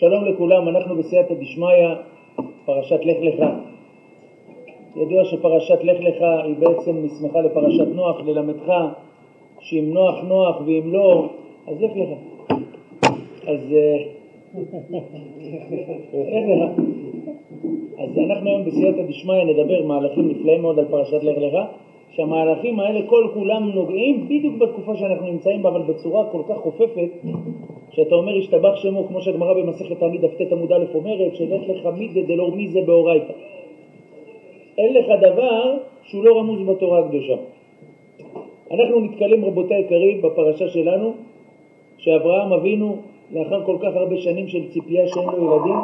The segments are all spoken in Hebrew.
שלום לכולם, אנחנו בסייעתא דשמיא, פרשת לך לך. ידוע שפרשת לך לך היא בעצם נסמכה לפרשת נוח, ללמדך שאם נוח נוח ואם לא, אז לך לך. אז אה, אז אנחנו היום בסייעתא דשמיא נדבר מהלכים נפלאים מאוד על פרשת לך לך, שהמהלכים האלה כל כולם נוגעים בדיוק בתקופה שאנחנו נמצאים בה, אבל בצורה כל כך חופפת, שאתה אומר השתבח שמו, כמו שהגמרא במסכת תענית דף ט עמוד א' אומרת, שלך לך מי זה דלא מי זה באורייתא. אין לך דבר שהוא לא רמוז בתורה הקדושה. אנחנו נתקלים רבותי היקרים בפרשה שלנו, שאברהם אבינו לאחר כל כך הרבה שנים של ציפייה שאין לו ילדים,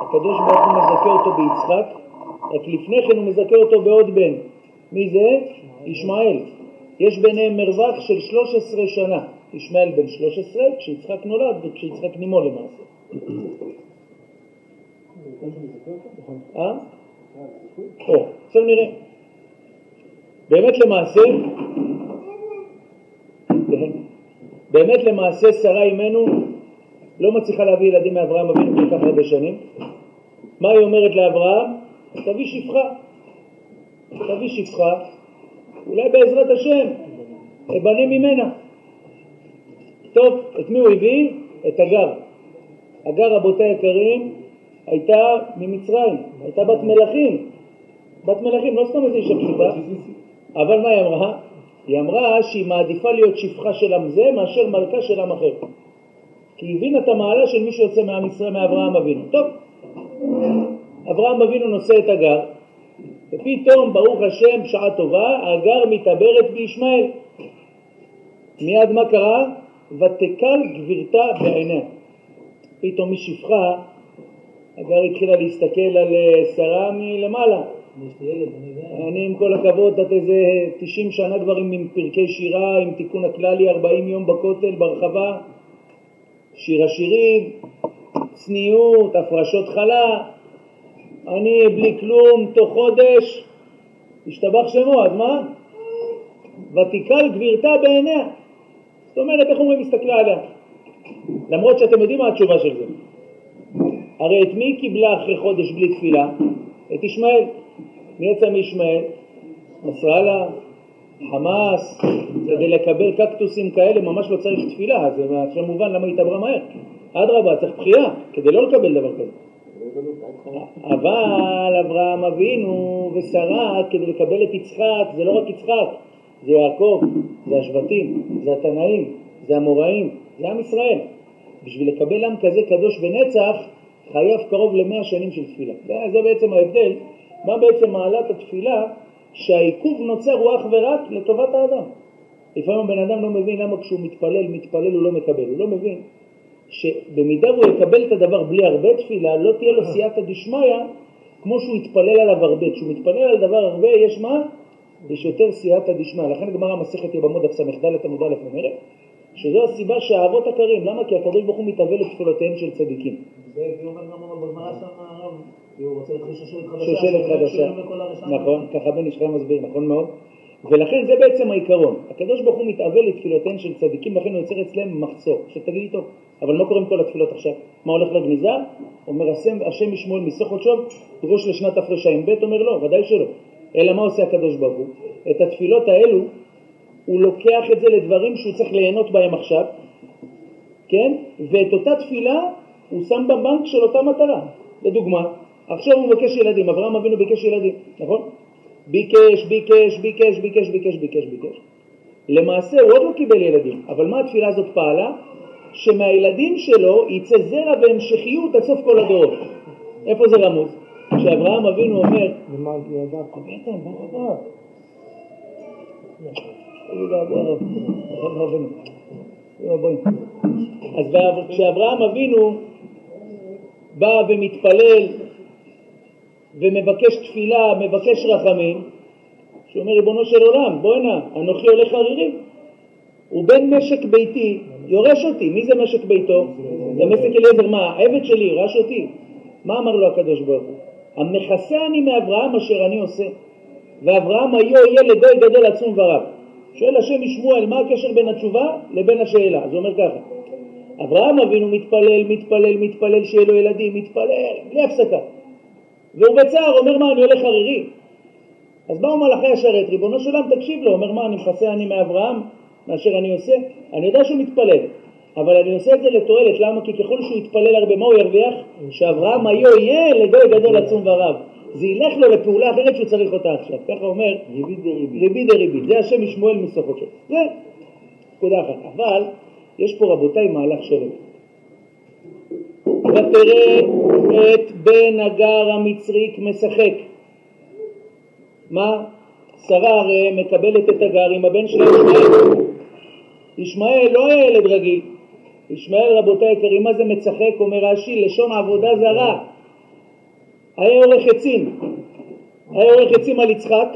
הקדוש ברוך הוא מזכה אותו ביצחק, רק לפני כן הוא מזכה אותו בעוד בן. מי זה? ישמעאל. יש ביניהם מרווח של 13 שנה. ישמעאל בן 13, כשיצחק נולד וכשיצחק נימו למעשה. אה? עכשיו נראה. באמת למעשה, באמת למעשה שרה אימנו לא מצליחה להביא ילדים מאברהם אבינו כל כך הרבה שנים. מה היא אומרת לאברהם? תביא שפחה. תביא שפחה, אולי בעזרת השם, אבנה ממנה. טוב, את מי הוא הביא? את הגר. הגר, רבותי היקרים, הייתה ממצרים, הייתה בת מלכים. בת מלכים, לא סתם איזה אישה פשוטה, אבל מה היא אמרה? היא אמרה שהיא מעדיפה להיות שפחה של עם זה מאשר מלכה של עם אחר. כי היא הבינה את המעלה של מי שיוצא מעם ישראל, מאברהם אבינו. טוב, אברהם אבינו נושא את הגר, ופתאום, ברוך השם, שעה טובה, הגר מתעברת בישמעאל. מיד מה קרה? ותקל גבירתה בעיניה. פתאום משפחה, הגר התחילה להסתכל על אה, שרה מלמעלה. אני עם כל הכבוד, את איזה 90 שנה כבר עם פרקי שירה, עם תיקון הכללי, 40 יום בכותל, ברחבה, שיר השירים, צניעות, הפרשות חלה, אני בלי כלום, תוך חודש, השתבח שמו, אז מה? ותיקל גבירתה בעיניה. זאת אומרת, איך אומרים, הסתכלה עליה. למרות שאתם יודעים מה התשובה של זה. הרי את מי קיבלה אחרי חודש בלי תפילה? את ישמעאל. מי יצא מישמעאל? נסראללה, חמאס, כדי לקבל קקטוסים כאלה ממש לא צריך תפילה, זה מובן למה היא התעברה מהר. אדרבה, צריך בחייה כדי לא לקבל דבר כזה. אבל אברהם אבינו ושרה, כדי לקבל את יצחק, זה לא רק יצחק, זה יעקב, זה השבטים, זה התנאים, זה המוראים, זה עם ישראל. בשביל לקבל עם כזה קדוש ונצח, חייב קרוב למאה שנים של תפילה. זה, זה בעצם ההבדל, מה בעצם מעלת התפילה, שהעיכוב נוצר הוא אך ורק לטובת האדם. לפעמים הבן אדם לא מבין למה כשהוא מתפלל, מתפלל הוא לא מקבל, הוא לא מבין שבמידה והוא יקבל את הדבר בלי הרבה תפילה, לא תהיה לו סייעתא דשמיא כמו שהוא יתפלל עליו הרבה. כשהוא מתפלל על דבר הרבה, יש מה? יש יותר סייעתא דשמיא. לכן הגמרא מסכת יבמות דף ס"ד עמוד א' אומרת, שזו הסיבה שהאבות הקרים, למה? כי הקדוש ברוך הוא מתאבל לתפילותיהם של צדיקים. זה אומר גם בגמרא שם הרב, הוא רוצה להתחיל שושלת חדשה. שושלת חדשה, נכון, ככה בן חיים מסביר, נכון מאוד. ולכן זה בעצם העיקרון. הקדוש ברוך הוא מתאבל לתפילותיהם של צדיקים, לכן הוא יוצר אצלם מחסור. עכשיו תגידי טוב, אבל מה קורה עם כל התפילות עכשיו? מה הולך לגניזה? אומר השם ישמעאל מסוך חודשו, ראש לשנת תרע"ב, אומר לא, ודאי שלא. אלא מה עושה הקדוש ברוך הוא? את התפילות האלו, הוא לוקח את זה לדברים שהוא צריך ליהנות בהם עכשיו, כן? ואת אותה תפילה הוא שם בבנק של אותה מטרה. לדוגמה, עכשיו הוא מבקש ילדים, אברהם אבינו ביקש ילדים, נכון? ביקש, ביקש, ביקש, ביקש, ביקש, ביקש, ביקש. למעשה הוא עוד לא קיבל ילדים, אבל מה התפילה הזאת פעלה? שמהילדים שלו יצא זרע והמשכיות עד סוף כל הדורות. איפה זה רמוז? כשאברהם אבינו אומר, אז כשאברהם אבינו בא ומתפלל ומבקש תפילה, מבקש רחמים, שהוא אומר, ריבונו של עולם, בוא הנה, אנוכי הולך ערירי. הוא בן משק ביתי, יורש אותי. מי זה משק ביתו? זה משק אליעזר. מה, העבד שלי ירש אותי? מה אמר לו הקדוש ברוך הוא? המכסה אני מאברהם אשר אני עושה. ואברהם היו יהיה לגוי גדול עצום ורב. שואל השם משמואל, מה הקשר בין התשובה לבין השאלה? זה אומר ככה, אברהם אבינו מתפלל, מתפלל, מתפלל שיהיה לו ילדים, מתפלל, בלי הפסקה. והוא בצער, אומר מה, אני הולך ערירי. אז באו מלאכי השרת, ריבונו של עולם, תקשיב לו, אומר מה, אני מכסה אני מאברהם, מאשר אני עושה? אני יודע שהוא מתפלל, אבל אני עושה את זה לתועלת, למה? כי ככל שהוא יתפלל הרבה, מה הוא ירוויח? שאברהם היו יהיה לגוי גדול עצום ורב. זה ילך לו לפעולה אחרת שהוא צריך אותה עכשיו. ככה אומר ריבית דריבית. ריבית דריבית. זה השם משמואל שלו. זה נקודה אחת. אבל יש פה רבותיי מהלך שלם. ותראה את בן הגר המצרי משחק. מה? שרה הרי מקבלת את הגר עם הבן שלה ישמעאל. ישמעאל לא היה ילד רגיל. ישמעאל רבותיי היקרים, מה זה מצחק? אומר רש"י, לשון עבודה זרה. היה עורך עצים. היה עורך עצים על יצחק.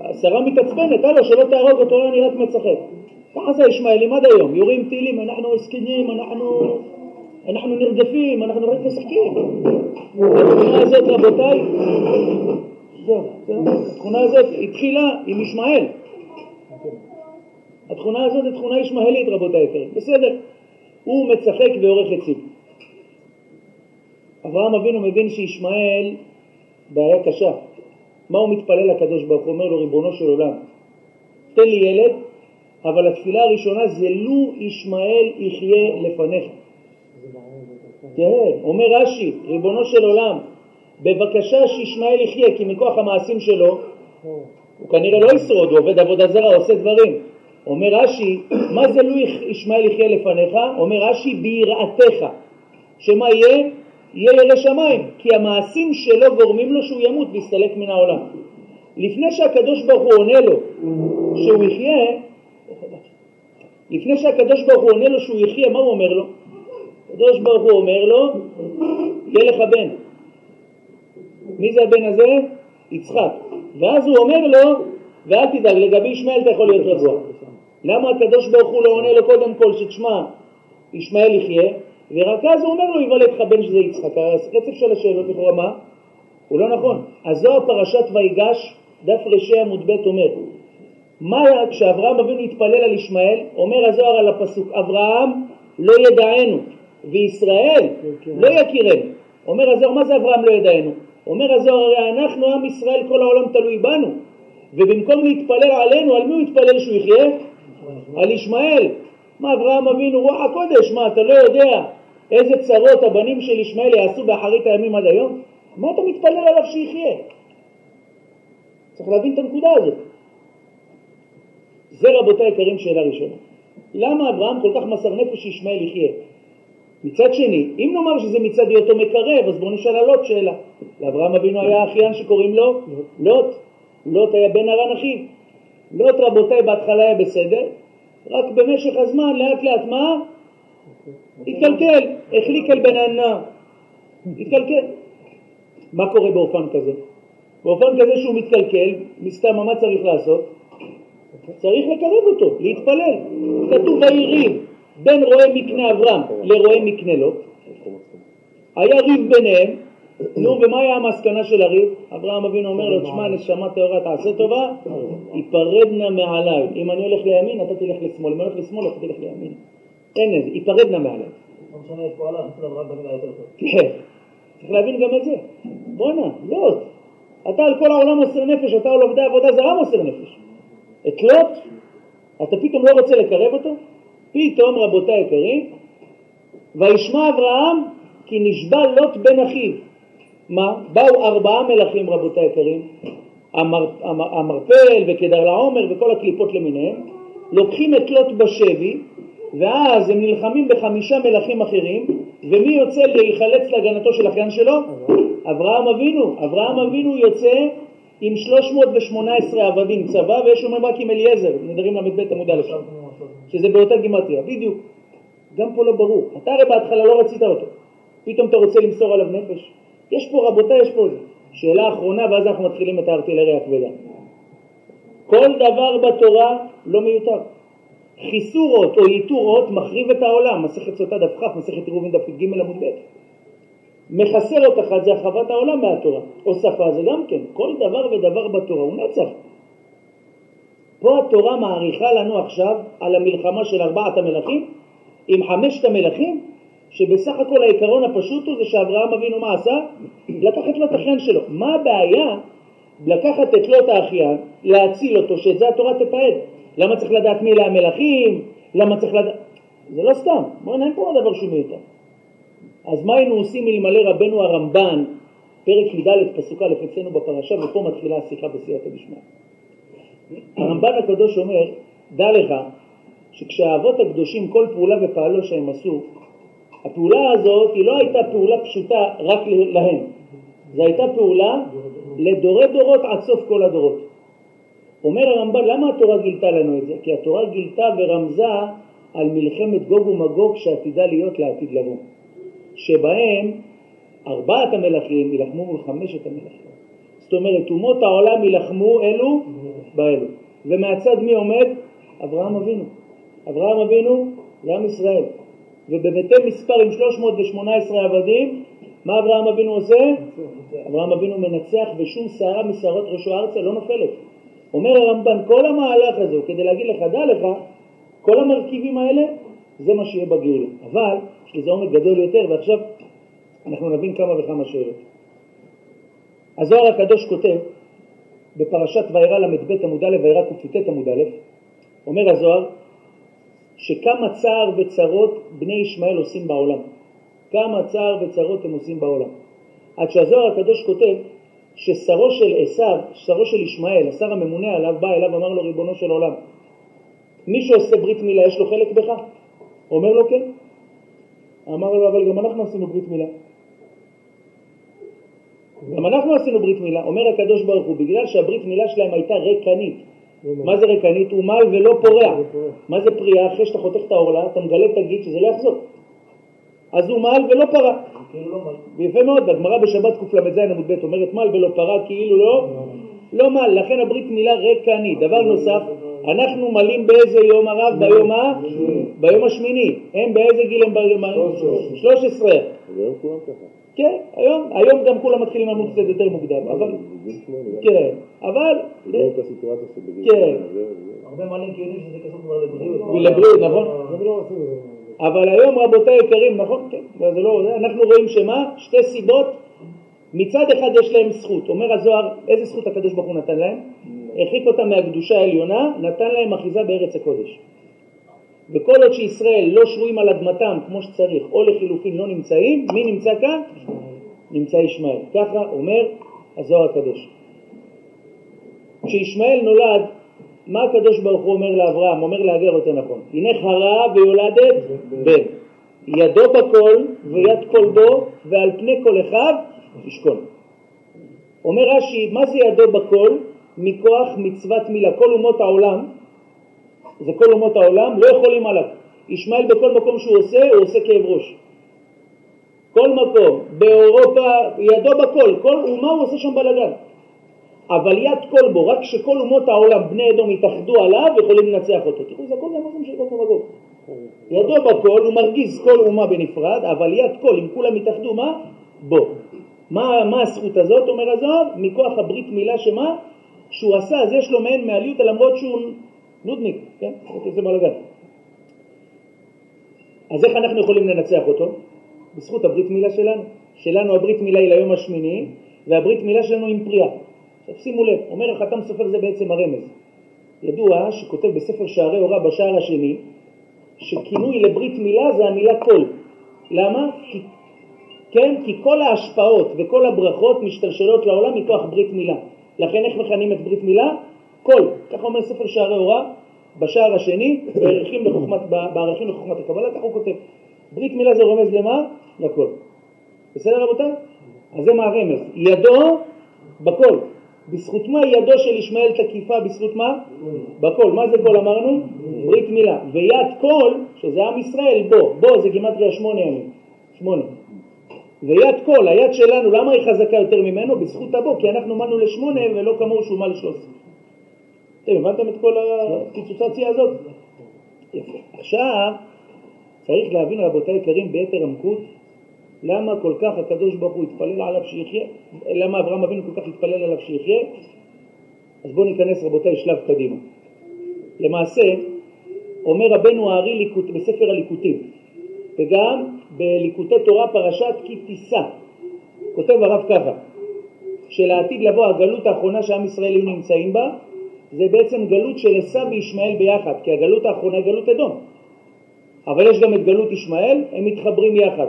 השרה מתעצבנת, הלו, שלא תהרוג אותו, אני רק מצחק. ככה זה ישמעאלים עד היום, יורים טילים, אנחנו זקנים, אנחנו, אנחנו נרדפים, אנחנו רק משחקים. התכונה הזאת, רבותיי, זהו, התכונה הזאת התחילה עם ישמעאל. התכונה הזאת היא תכונה ישמעאלית, רבותיי יקרים, בסדר. הוא מצחק ועורך עצים. אברהם אבינו מבין שישמעאל בעיה קשה. מה הוא מתפלל לקדוש ברוך הוא? אומר לו, ריבונו של עולם, תן לי ילד, אבל התפילה הראשונה זה לו ישמעאל יחיה לפניך. כן, אומר רש"י, ריבונו של עולם, בבקשה שישמעאל יחיה, כי מכוח המעשים שלו, הוא כנראה לא ישרוד, הוא עובד עבודה זרה, עושה דברים. אומר רש"י, מה זה לו ישמעאל יחיה לפניך? אומר רש"י, ביראתך. שמה יהיה? יהיה ירא שמיים, כי המעשים שלו גורמים לו שהוא ימות ויסתלק מן העולם. לפני שהקדוש ברוך הוא עונה לו שהוא יחיה, לפני שהקדוש ברוך הוא עונה לו שהוא יחיה, מה הוא אומר לו? הקדוש ברוך הוא אומר לו, יהיה לך בן. מי זה הבן הזה? יצחק. ואז הוא אומר לו, ואל תדאג, לגבי ישמעאל אתה יכול להיות רגוע. למה הקדוש ברוך הוא לא עונה לו קודם כל שתשמע, ישמעאל יחיה, ורק אז הוא אומר לו, יוולד לך בן שזה יצחק. הרצף של השאלות לכאורה מה? הוא לא נכון. הזוהר פרשת ויגש, דף רשי עמוד ב' אומר, מה כשאברהם אבינו התפלל על ישמעאל? אומר הזוהר על הפסוק, אברהם לא ידענו, וישראל לא יכירנו. אומר הזוהר, מה זה אברהם לא ידענו? אומר הזוהר, הרי אנחנו, עם ישראל, כל העולם תלוי בנו. ובמקום להתפלל עלינו, על מי הוא התפלל שהוא יחיה? על ישמעאל. מה, אברהם אבינו, רוח הקודש, מה, אתה לא יודע איזה צרות הבנים של ישמעאל יעשו באחרית הימים עד היום? מה אתה מתפלל עליו שיחיה? צריך להבין את הנקודה הזאת. זה רבותיי היקרים שאלה ראשונה. למה אברהם כל כך מסר נפש שישמעאל יחיה? מצד שני, אם נאמר שזה מצד היותו מקרב, אז בואו נשאל על לוט שאלה. לאברהם אבינו היה אחיין שקוראים לו לוט. לוט היה בן הרן אחיו. לוט רבותיי בהתחלה היה בסדר, רק במשך הזמן לאט לאט מה? התקלקל, החליק על בן ענה, התקלקל. מה קורה באופן כזה? באופן כזה שהוא מתקלקל, מסתם מה צריך לעשות? צריך לקרב אותו, להתפלל. כתוב ויריב בין רועה מקנה אברהם לרועה מקנה לוט. היה ריב ביניהם, נו, ומה היה המסקנה של הריב? אברהם אבינו אומר לו, תשמע, נשמה טהורה, תעשה טובה, ייפרדנה מעליי. אם אני הולך לימין, אתה תלך לשמאל. אם אני הולך לשמאל, אתה תלך לימין. אין איזה, ייפרדנה מעליי. לא. כן, צריך להבין גם את זה. בואנה, לוט, אתה על כל העולם מוסר נפש, אתה על עובדי עבודה זרה מוסר נפש. את לוט, אתה פתאום לא רוצה לקרב אותו? פתאום, רבותיי היקרים, וישמע אברהם כי נשבע לוט בן אחיו. מה? באו ארבעה מלכים, רבותיי היקרים, המר, המר, המרפל וקדר לעומר וכל הקליפות למיניהם, לוקחים את לוט בשבי, ואז הם נלחמים בחמישה מלכים אחרים, ומי יוצא להיחלץ להגנתו של אחיין שלו? אברהם אבינו. אברהם אבינו יוצא עם 318 עבדים צבא, ויש אומרים רק עם אליעזר, נדרים ל"ב עמוד א', שזה באותה גימטריה, בדיוק. גם פה לא ברור. אתה הרי בהתחלה לא רצית אותו, פתאום אתה רוצה למסור עליו נפש. יש פה, רבותיי, יש פה שאלה אחרונה, ואז אנחנו מתחילים את הארטילריה הכבדה. כל דבר בתורה לא מיותר. חיסור אות או ייתור מחריב את העולם, מסכת סוטה דף כ', מסכת עירובין דף ג' עמוד ב'. מחסר אות אחת זה הרחבת העולם מהתורה, הוספה זה גם כן, כל דבר ודבר בתורה הוא נצח. פה התורה מעריכה לנו עכשיו על המלחמה של ארבעת המלכים, עם חמשת המלכים, שבסך הכל העיקרון הפשוט הוא זה שאברהם אבינו מה עשה? לקחת לו את האחיין שלו. מה הבעיה לקחת את לוט האחיין, להציל אותו, שאת זה התורה תתעד? למה צריך לדעת מי אלה המלכים? למה צריך לדעת... זה לא סתם, בוא'נה אין פה דבר שהוא מיותר. אז מה היינו עושים אלמלא רבנו הרמב"ן, פרק י"ד פסוק א' בפרשה, ופה מתחילה השיחה בסייעתא דשמיא. הרמב"ן הקדוש אומר, דע לך שכשהאבות הקדושים כל פעולה ופעלו שהם עשו, הפעולה הזאת היא לא הייתה פעולה פשוטה רק להם, זו הייתה פעולה לדורי דורות עד סוף כל הדורות. אומר הרמב"ן, למה התורה גילתה לנו את זה? כי התורה גילתה ורמזה על מלחמת גוג ומגוג שעתידה להיות לעתיד לבוא, שבהם ארבעת המלכים יילחמו מול חמשת המלכים. זאת אומרת, אומות העולם יילחמו אלו באלו. ומהצד מי עומד? אברהם אבינו. אברהם אבינו זה עם ישראל. ובבתי מספר עם 318 עבדים, מה אברהם אבינו עושה? אברהם אבינו מנצח ושום שערה משערות ראשו ארצה לא נופלת. אומר הרמב"ן, כל המהלך הזה כדי להגיד לך, דע לך, כל המרכיבים האלה, זה מה שיהיה בגאולה. אבל יש לזה עומק גדול יותר, ועכשיו אנחנו נבין כמה וכמה שאלות. הזוהר הקדוש כותב בפרשת וירא ל"ב עמוד א' וירא ק"ט עמוד א', אומר הזוהר שכמה צער וצרות בני ישמעאל עושים בעולם. כמה צער וצרות הם עושים בעולם. עד שהזוהר הקדוש כותב ששרו של עשיו, שרו של ישמעאל, השר הממונה עליו, בא אליו, אמר לו, ריבונו של עולם, מי שעושה ברית מילה יש לו חלק בך? אומר לו כן. אמר לו, אבל גם אנחנו עשינו ברית מילה. גם אנחנו עשינו ברית מילה. אומר הקדוש ברוך הוא, בגלל שהברית מילה שלהם הייתה ריקנית. מה זה ריקנית? הוא מל ולא פורע. מה זה פריאה? אחרי שאתה חותך את העורלה, אתה מגלה את הגיד שזה לא יחזור. אז הוא מל ולא פרע. יפה מאוד, בגמרא בשבת קל"ז עמוד ב' אומרת מל ולא פרע כאילו לא, לא מל, לכן הברית מילה ריקנית. דבר נוסף, אנחנו מלים באיזה יום הרב? ביום ה? ביום השמיני. הם באיזה גיל הם? 13. כן, היום, היום גם כולם מתחילים למות קצת יותר מוקדם, אבל... כן, אבל... כן. הרבה מעלים כי יודעים שזה קשור כבר לבריאות. ולבריאות, נכון? אבל היום רבותיי יקרים, נכון? כן, זה לא, אנחנו רואים שמה? שתי סיבות, מצד אחד יש להם זכות, אומר הזוהר, איזה זכות הקדוש ברוך הוא נתן להם? הרחיק אותם מהקדושה העליונה, נתן להם אחיזה בארץ הקודש. וכל עוד שישראל לא שרויים על אדמתם כמו שצריך, או לחילופין לא נמצאים, מי נמצא כאן? נמצא ישמעאל. ככה אומר הזוהר הקדוש. כשישמעאל נולד, מה הקדוש ברוך הוא אומר לאברהם? אומר להגר יותר נכון. הנה חרה ויולדת בן. ידו בכל ויד כל בו ועל פני כל אחיו ישכון. אומר רש"י, מה זה ידו בכל? מכוח מצוות מילה. כל אומות העולם זה כל אומות העולם, לא יכולים עליו. ישמעאל בכל מקום שהוא עושה, הוא עושה כאב ראש. כל מקום, באירופה, ידו בכל, כל אומה הוא עושה שם בלאגן. אבל יד כל בו, רק כשכל אומות העולם, בני אדום יתאחדו עליו, יכולים לנצח אותו. תראו, זה הכל מהמקום של גוף ומגוף. ידו בכל, הוא מרגיז כל אומה בנפרד, אבל יד כל, אם כולם יתאחדו, מה? בו. מה, מה הזכות הזאת, אומר הזוהר? מכוח הברית מילה שמה? שהוא עשה, אז יש לו מעין מעליותא למרות שהוא נודניק, כן? זה בלאגן. אז איך אנחנו יכולים לנצח אותו? בזכות הברית מילה שלנו. שלנו הברית מילה היא ליום השמיני, והברית מילה שלנו עם פריאה. עכשיו שימו לב, אומר החתם סופר זה בעצם הרמז. ידוע שכותב בספר שערי הוראה בשער השני, שכינוי לברית מילה זה המילה כל. למה? כי, כן, כי כל ההשפעות וכל הברכות משתלשלות לעולם מכוח ברית מילה. לכן איך מכנים את ברית מילה? כל. ככה אומר ספר שערי הוראה בשער השני, בערכים לחוכמת, בערכים לחוכמת הקבלה, ככה הוא כותב. ברית מילה זה רומז למה? לכל. בסדר רבותיי? אז זה מה הרמז. ידו בכל. בזכות מה ידו של ישמעאל תקיפה? בזכות מה? בכל. מה זה כל אמרנו? ברית מילה. ויד כל, שזה עם ישראל, בו. בו זה גימטריה שמונה ימים. שמונה. ויד כל, היד שלנו, למה היא חזקה יותר ממנו? בזכות הבו, כי אנחנו מנו לשמונה ולא כמוהו שהוא מה לשלוש. אתם הבנתם את כל הפיצוצציה הזאת? יפה. עכשיו, צריך להבין רבותי יקרים ביתר עמקות למה כל כך הקדוש ברוך הוא התפלל עליו שיחיה, למה אברהם אבינו כל כך התפלל עליו שיחיה, אז בואו ניכנס רבותיי שלב קדימה. למעשה, אומר רבנו הארי בספר הליקוטים, וגם בליקוטי תורה פרשת כי תישא. כותב הרב ככה, שלעתיד לבוא הגלות האחרונה שעם ישראל היו נמצאים בה, זה בעצם גלות של עשיו וישמעאל ביחד, כי הגלות האחרונה היא גלות אדום. אבל יש גם את גלות ישמעאל, הם מתחברים יחד.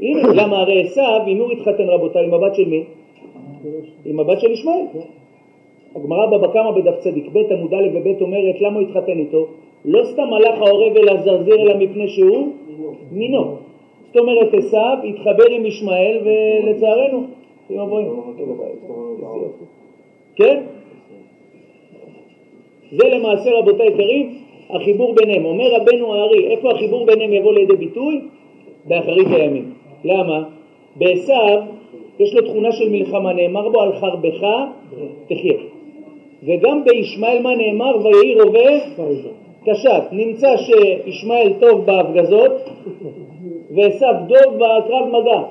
הנה, למה הרי עשיו, עם הוא התחתן רבותיי? עם הבת של מי? עם הבת של ישמעאל. הגמרא בבא קמא בדף צדיק ב' עמוד א' וב' אומרת למה הוא התחתן איתו? לא סתם הלך העורב אל הזרזיר אלא מפני שהוא מינו. זאת אומרת עשיו התחבר עם ישמעאל ולצערנו, כן? זה למעשה רבותיי יקרים החיבור ביניהם. אומר רבנו הארי, איפה החיבור ביניהם יבוא לידי ביטוי? באחרית הימים. למה? בעשיו יש לו תכונה של מלחמה, נאמר בו על חרבך תחיה. וגם בישמעאל מה נאמר? ויהי רובה קשת. נמצא שישמעאל טוב בהפגזות ועשיו דוב בקרב מגע.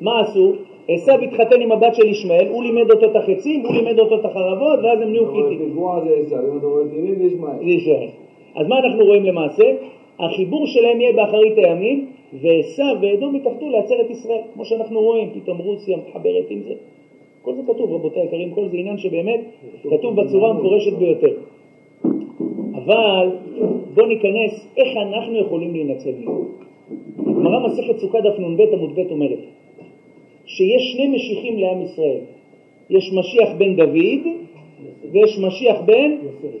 מה עשו? עשיו התחתן עם הבת של ישמעאל, הוא לימד אותו את החצים, הוא לימד אותו את החרבות, ואז הם נהיו חיטים. אז מה אנחנו רואים למעשה? החיבור שלהם יהיה באחרית הימים, ועשיו ואדום יתאחדו לעצר את ישראל, כמו שאנחנו רואים, פתאום רוסיה מחברת עם זה. כל זה כתוב, רבותיי היקרים, כל זה עניין שבאמת כתוב בצורה המפורשת ביותר. אבל בואו ניכנס איך אנחנו יכולים להינצל מזה. גמרא מסכת סוכה דף נ"ב עמוד ב' אומרת שיש שני משיחים לעם ישראל. יש משיח בן דוד ויש משיח בן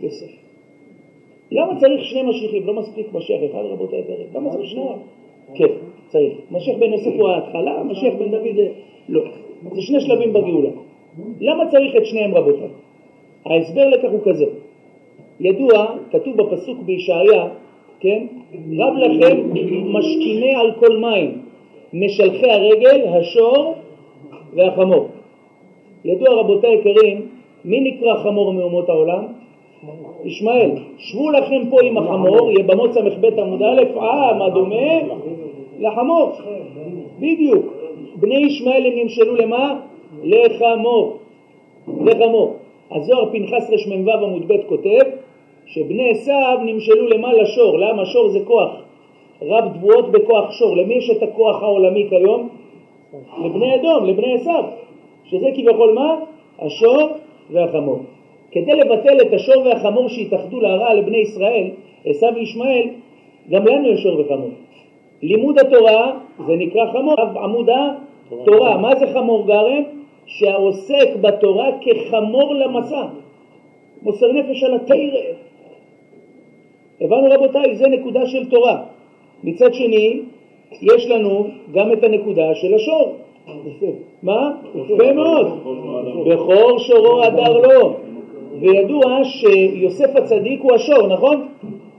יוסף. למה צריך שני משיחים? לא מספיק משיח אחד רבותיי היקרים. למה צריך שניים? כן, צריך. משיח בן יוסף הוא ההתחלה, משיח בן דוד זה לא. זה שני שלבים בגאולה. למה צריך את שניהם רבותיי? ההסבר לכך הוא כזה. ידוע, כתוב בפסוק בישעיה, כן? רב לכם משכיני על כל מים, משלחי הרגל, השור והחמור. ידוע רבותיי יקרים, מי נקרא חמור מאומות העולם? ישמעאל. שבו לכם פה עם החמור, יבמות ס"ב עמוד א', אה, מה דומה? לחמור. בדיוק. בני ישמעאל הם נמשלו למה? לחמור. לחמור. הזוהר פנחס רמ"ו עמוד ב' כותב שבני עשיו נמשלו למה? לשור. למה? שור זה כוח. רב תבואות בכוח שור. למי יש את הכוח העולמי כיום? לבני אדום, לבני עשיו. שזה כביכול מה? השור והחמור. כדי לבטל את השור והחמור שהתאחדו להרע לבני ישראל, עשיו וישמעאל, גם לנו יש שור וחמור. לימוד התורה זה נקרא חמור, עמוד התורה. מה זה חמור גרם? שהעוסק בתורה כחמור למסע, מוסר נפש על התרא. הבנו רבותיי, זה נקודה של תורה. מצד שני, יש לנו גם את הנקודה של השור. מה? יפה מאוד. בכור שורו הדר לו. וידוע שיוסף הצדיק הוא השור, נכון?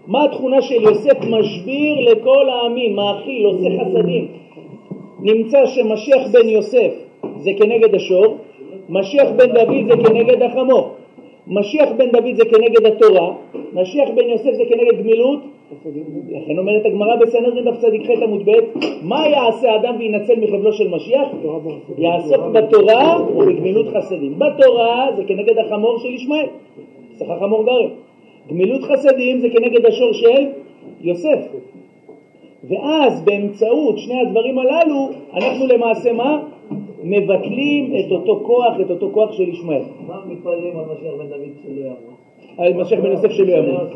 מה התכונה של יוסף? משביר לכל העמים, מאכיל, עושה חסדים. נמצא שמשיח בן יוסף זה כנגד השור, משיח בן דוד זה כנגד החמור. משיח בן דוד זה כנגד התורה, משיח בן יוסף זה כנגד גמילות, לכן אומרת הגמרא בסנהדרין דף צדיק ח' עמוד ב', מה יעשה אדם וינצל מחבלו של משיח? יעסוק בתורה ובגמילות חסדים. בתורה זה כנגד החמור של ישמעאל, צריך החמור גרם. גמילות חסדים זה כנגד השור של יוסף. ואז באמצעות שני הדברים הללו, אנחנו למעשה מה? מבטלים את אותו כוח, את אותו כוח של ישמעאל. מה מתפללים על משיח בן דוד שלא ימות? על משיח בן יוסף שלא ימות.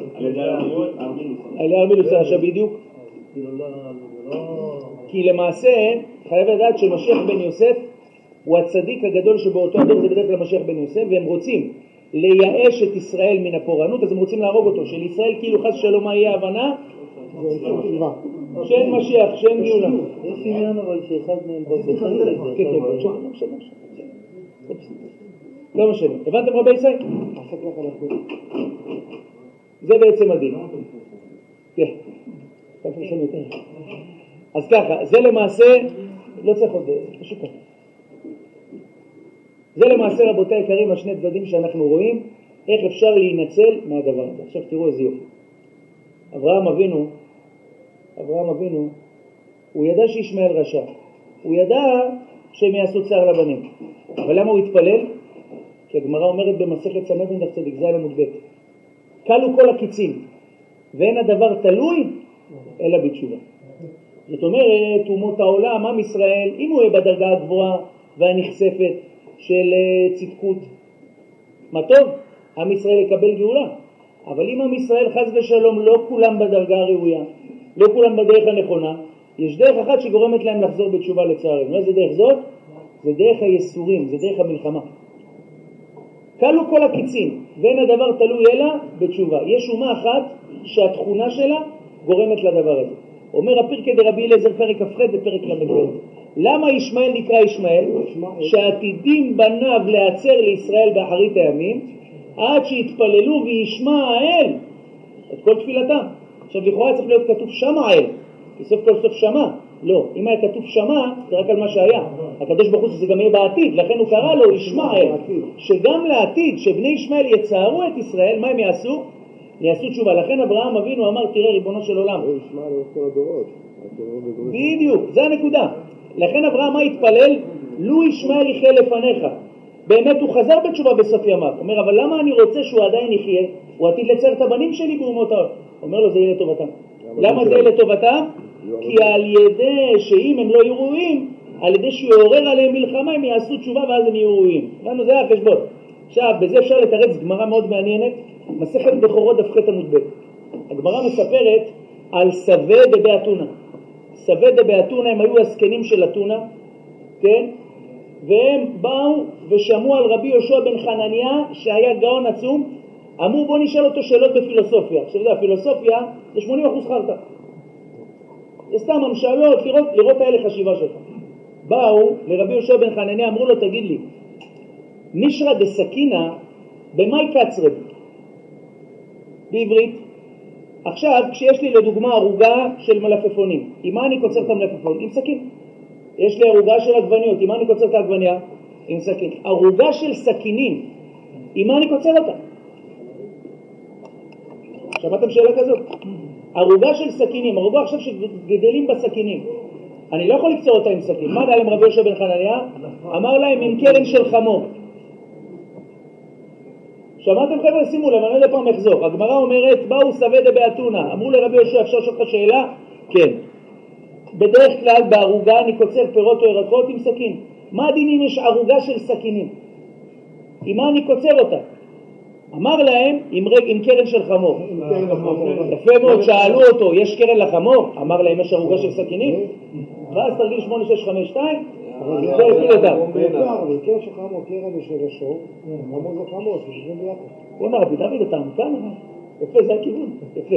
על ארמילוס הרשע בדיוק. כי למעשה, חייב לדעת שמשיח בן יוסף הוא הצדיק הגדול שבאותו הדור זה בדרך כלל משיח בן יוסף, והם רוצים לייאש את ישראל מן הפורענות, אז הם רוצים להרוג אותו, שלישראל כאילו חס ושלום מה יהיה ההבנה? שאין משיח, שאין גאולה. יש עניין אבל שאחד מהם כן, כן, לא משנה. הבנתם רבי ישראל? זה בעצם הדין. כן. אז ככה, זה למעשה, לא צריך עוד, פשוט ככה. זה למעשה רבותי היקרים השני צדדים שאנחנו רואים איך אפשר להינצל מהדבר הזה. עכשיו תראו איזה יופי. אברהם אבינו, אברהם אבינו, הוא ידע שישמעאל רשע. הוא ידע שהם יעשו צער לבנים. אבל למה הוא התפלל? כי הגמרא אומרת במסכת סנדרין דף צדיק ז' עמוד ב' כלו כל הקיצים ואין הדבר תלוי אלא בתשובה. זאת אומרת, אומות העולם, עם ישראל, אם הוא יהיה בדרגה הגבוהה והנכספת של אה, צדקות, מה טוב, עם ישראל יקבל גאולה. אבל אם עם ישראל חס ושלום לא כולם בדרגה הראויה, לא כולם בדרך הנכונה, יש דרך אחת שגורמת להם לחזור בתשובה לצערנו. איזה דרך זאת? זה דרך הייסורים, זה דרך המלחמה. כלו כל הקיצים, ואין הדבר תלוי אלא בתשובה. יש אומה אחת שהתכונה שלה גורמת לדבר הזה. אומר הפרקי דרבי אליעזר פרק כ"ח ופרק ל"ב. למה ישמעאל נקרא ישמעאל? שעתידים בניו להצר לישראל באחרית הימים, עד שיתפללו וישמע האל את כל תפילתם. עכשיו לכאורה צריך להיות כתוב שמה האל, כי סוף כל סוף שמע. לא, אם היה כתוב שמע, זה רק על מה שהיה. הקדוש ברוך הוא זה גם יהיה בעתיד, לכן הוא קרא לו ישמעאל. שגם לעתיד, שבני ישמעאל יצערו את ישראל, מה הם יעשו? יעשו תשובה. לכן אברהם אבינו אמר, תראה ריבונו של עולם. בדיוק, זה הנקודה. לכן אברהם מה התפלל? לו ישמעאל יחיה לפניך. באמת הוא חזר בתשובה בסוף ימיו. אומר, אבל למה אני רוצה שהוא עדיין יחיה? הוא עתיד לצייר את הבנים שלי באומות העולם. אומר לו, זה יהיה לטובתם. למה זה יהיה לטובתם? כי על ידי שאם הם לא יהיו ראויים, על ידי שהוא יעורר עליהם מלחמה, הם יעשו תשובה ואז הם יהיו ראויים. הבנו, זה החשבון. עכשיו, בזה אפשר לתרץ גמרא מאוד מעניינת, מסכת בכורות דף ח עמוד ב'. הגמרא מספרת על סווה דבאתונה. סווה דבאתונה הם היו הזקנים של אתונה, כן? והם באו ושמעו על רבי יהושע בן חנניה, שהיה גאון עצום, אמרו בוא נשאל אותו שאלות בפילוסופיה. עכשיו, אתה יודע, פילוסופיה זה 80% חרטא. סתם המשאלות, לראות, לראות ההלך חשיבה שלך. באו לרבי יהושע בן חנניה, אמרו לו, תגיד לי, מישרא דסכינה במאי קצרד? בעברית. עכשיו, כשיש לי לדוגמה ערוגה של מלפפונים, עם מה אני קוצר את המלפפון? עם סכין. יש לי ערוגה של עגבניות, עם מה אני קוצר את העגבניה? עם סכין. ערוגה של סכינים, עם מה אני קוצר אותה? שמעתם שאלה כזאת? ערוגה של סכינים, ערוגה עכשיו שגדלים בסכינים. אני לא יכול לקצור אותה עם סכין. מה דע להם רבי יהושע בן חנניה? אמר להם עם קרן של חמור. שמעתם חבר'ה? שימו לב, אני לא יודע פעם אחזור. הגמרא אומרת, באו סוודה באתונה. אמרו לרבי יהושע, אפשר לשאול אותך שאלה? כן. בדרך כלל בערוגה אני קוצר פירות או ירקות עם סכין. מה הדין אם יש ערוגה של סכינים? עם מה אני קוצר אותה? אמר להם, עם, רג, עם קרן של חמור. יפה מאוד, שאלו אותו, יש קרן לחמור? אמר להם, יש ערוגה של סכינים? ואז תרגיל 8652, זה הפיל אותם. קרן של חמור, קרן של השור, חמור זה חמור, שיושבים ביחד. בוא'נה, רבי דוד, אתה עמקן? יפה, זה הכיוון, יפה.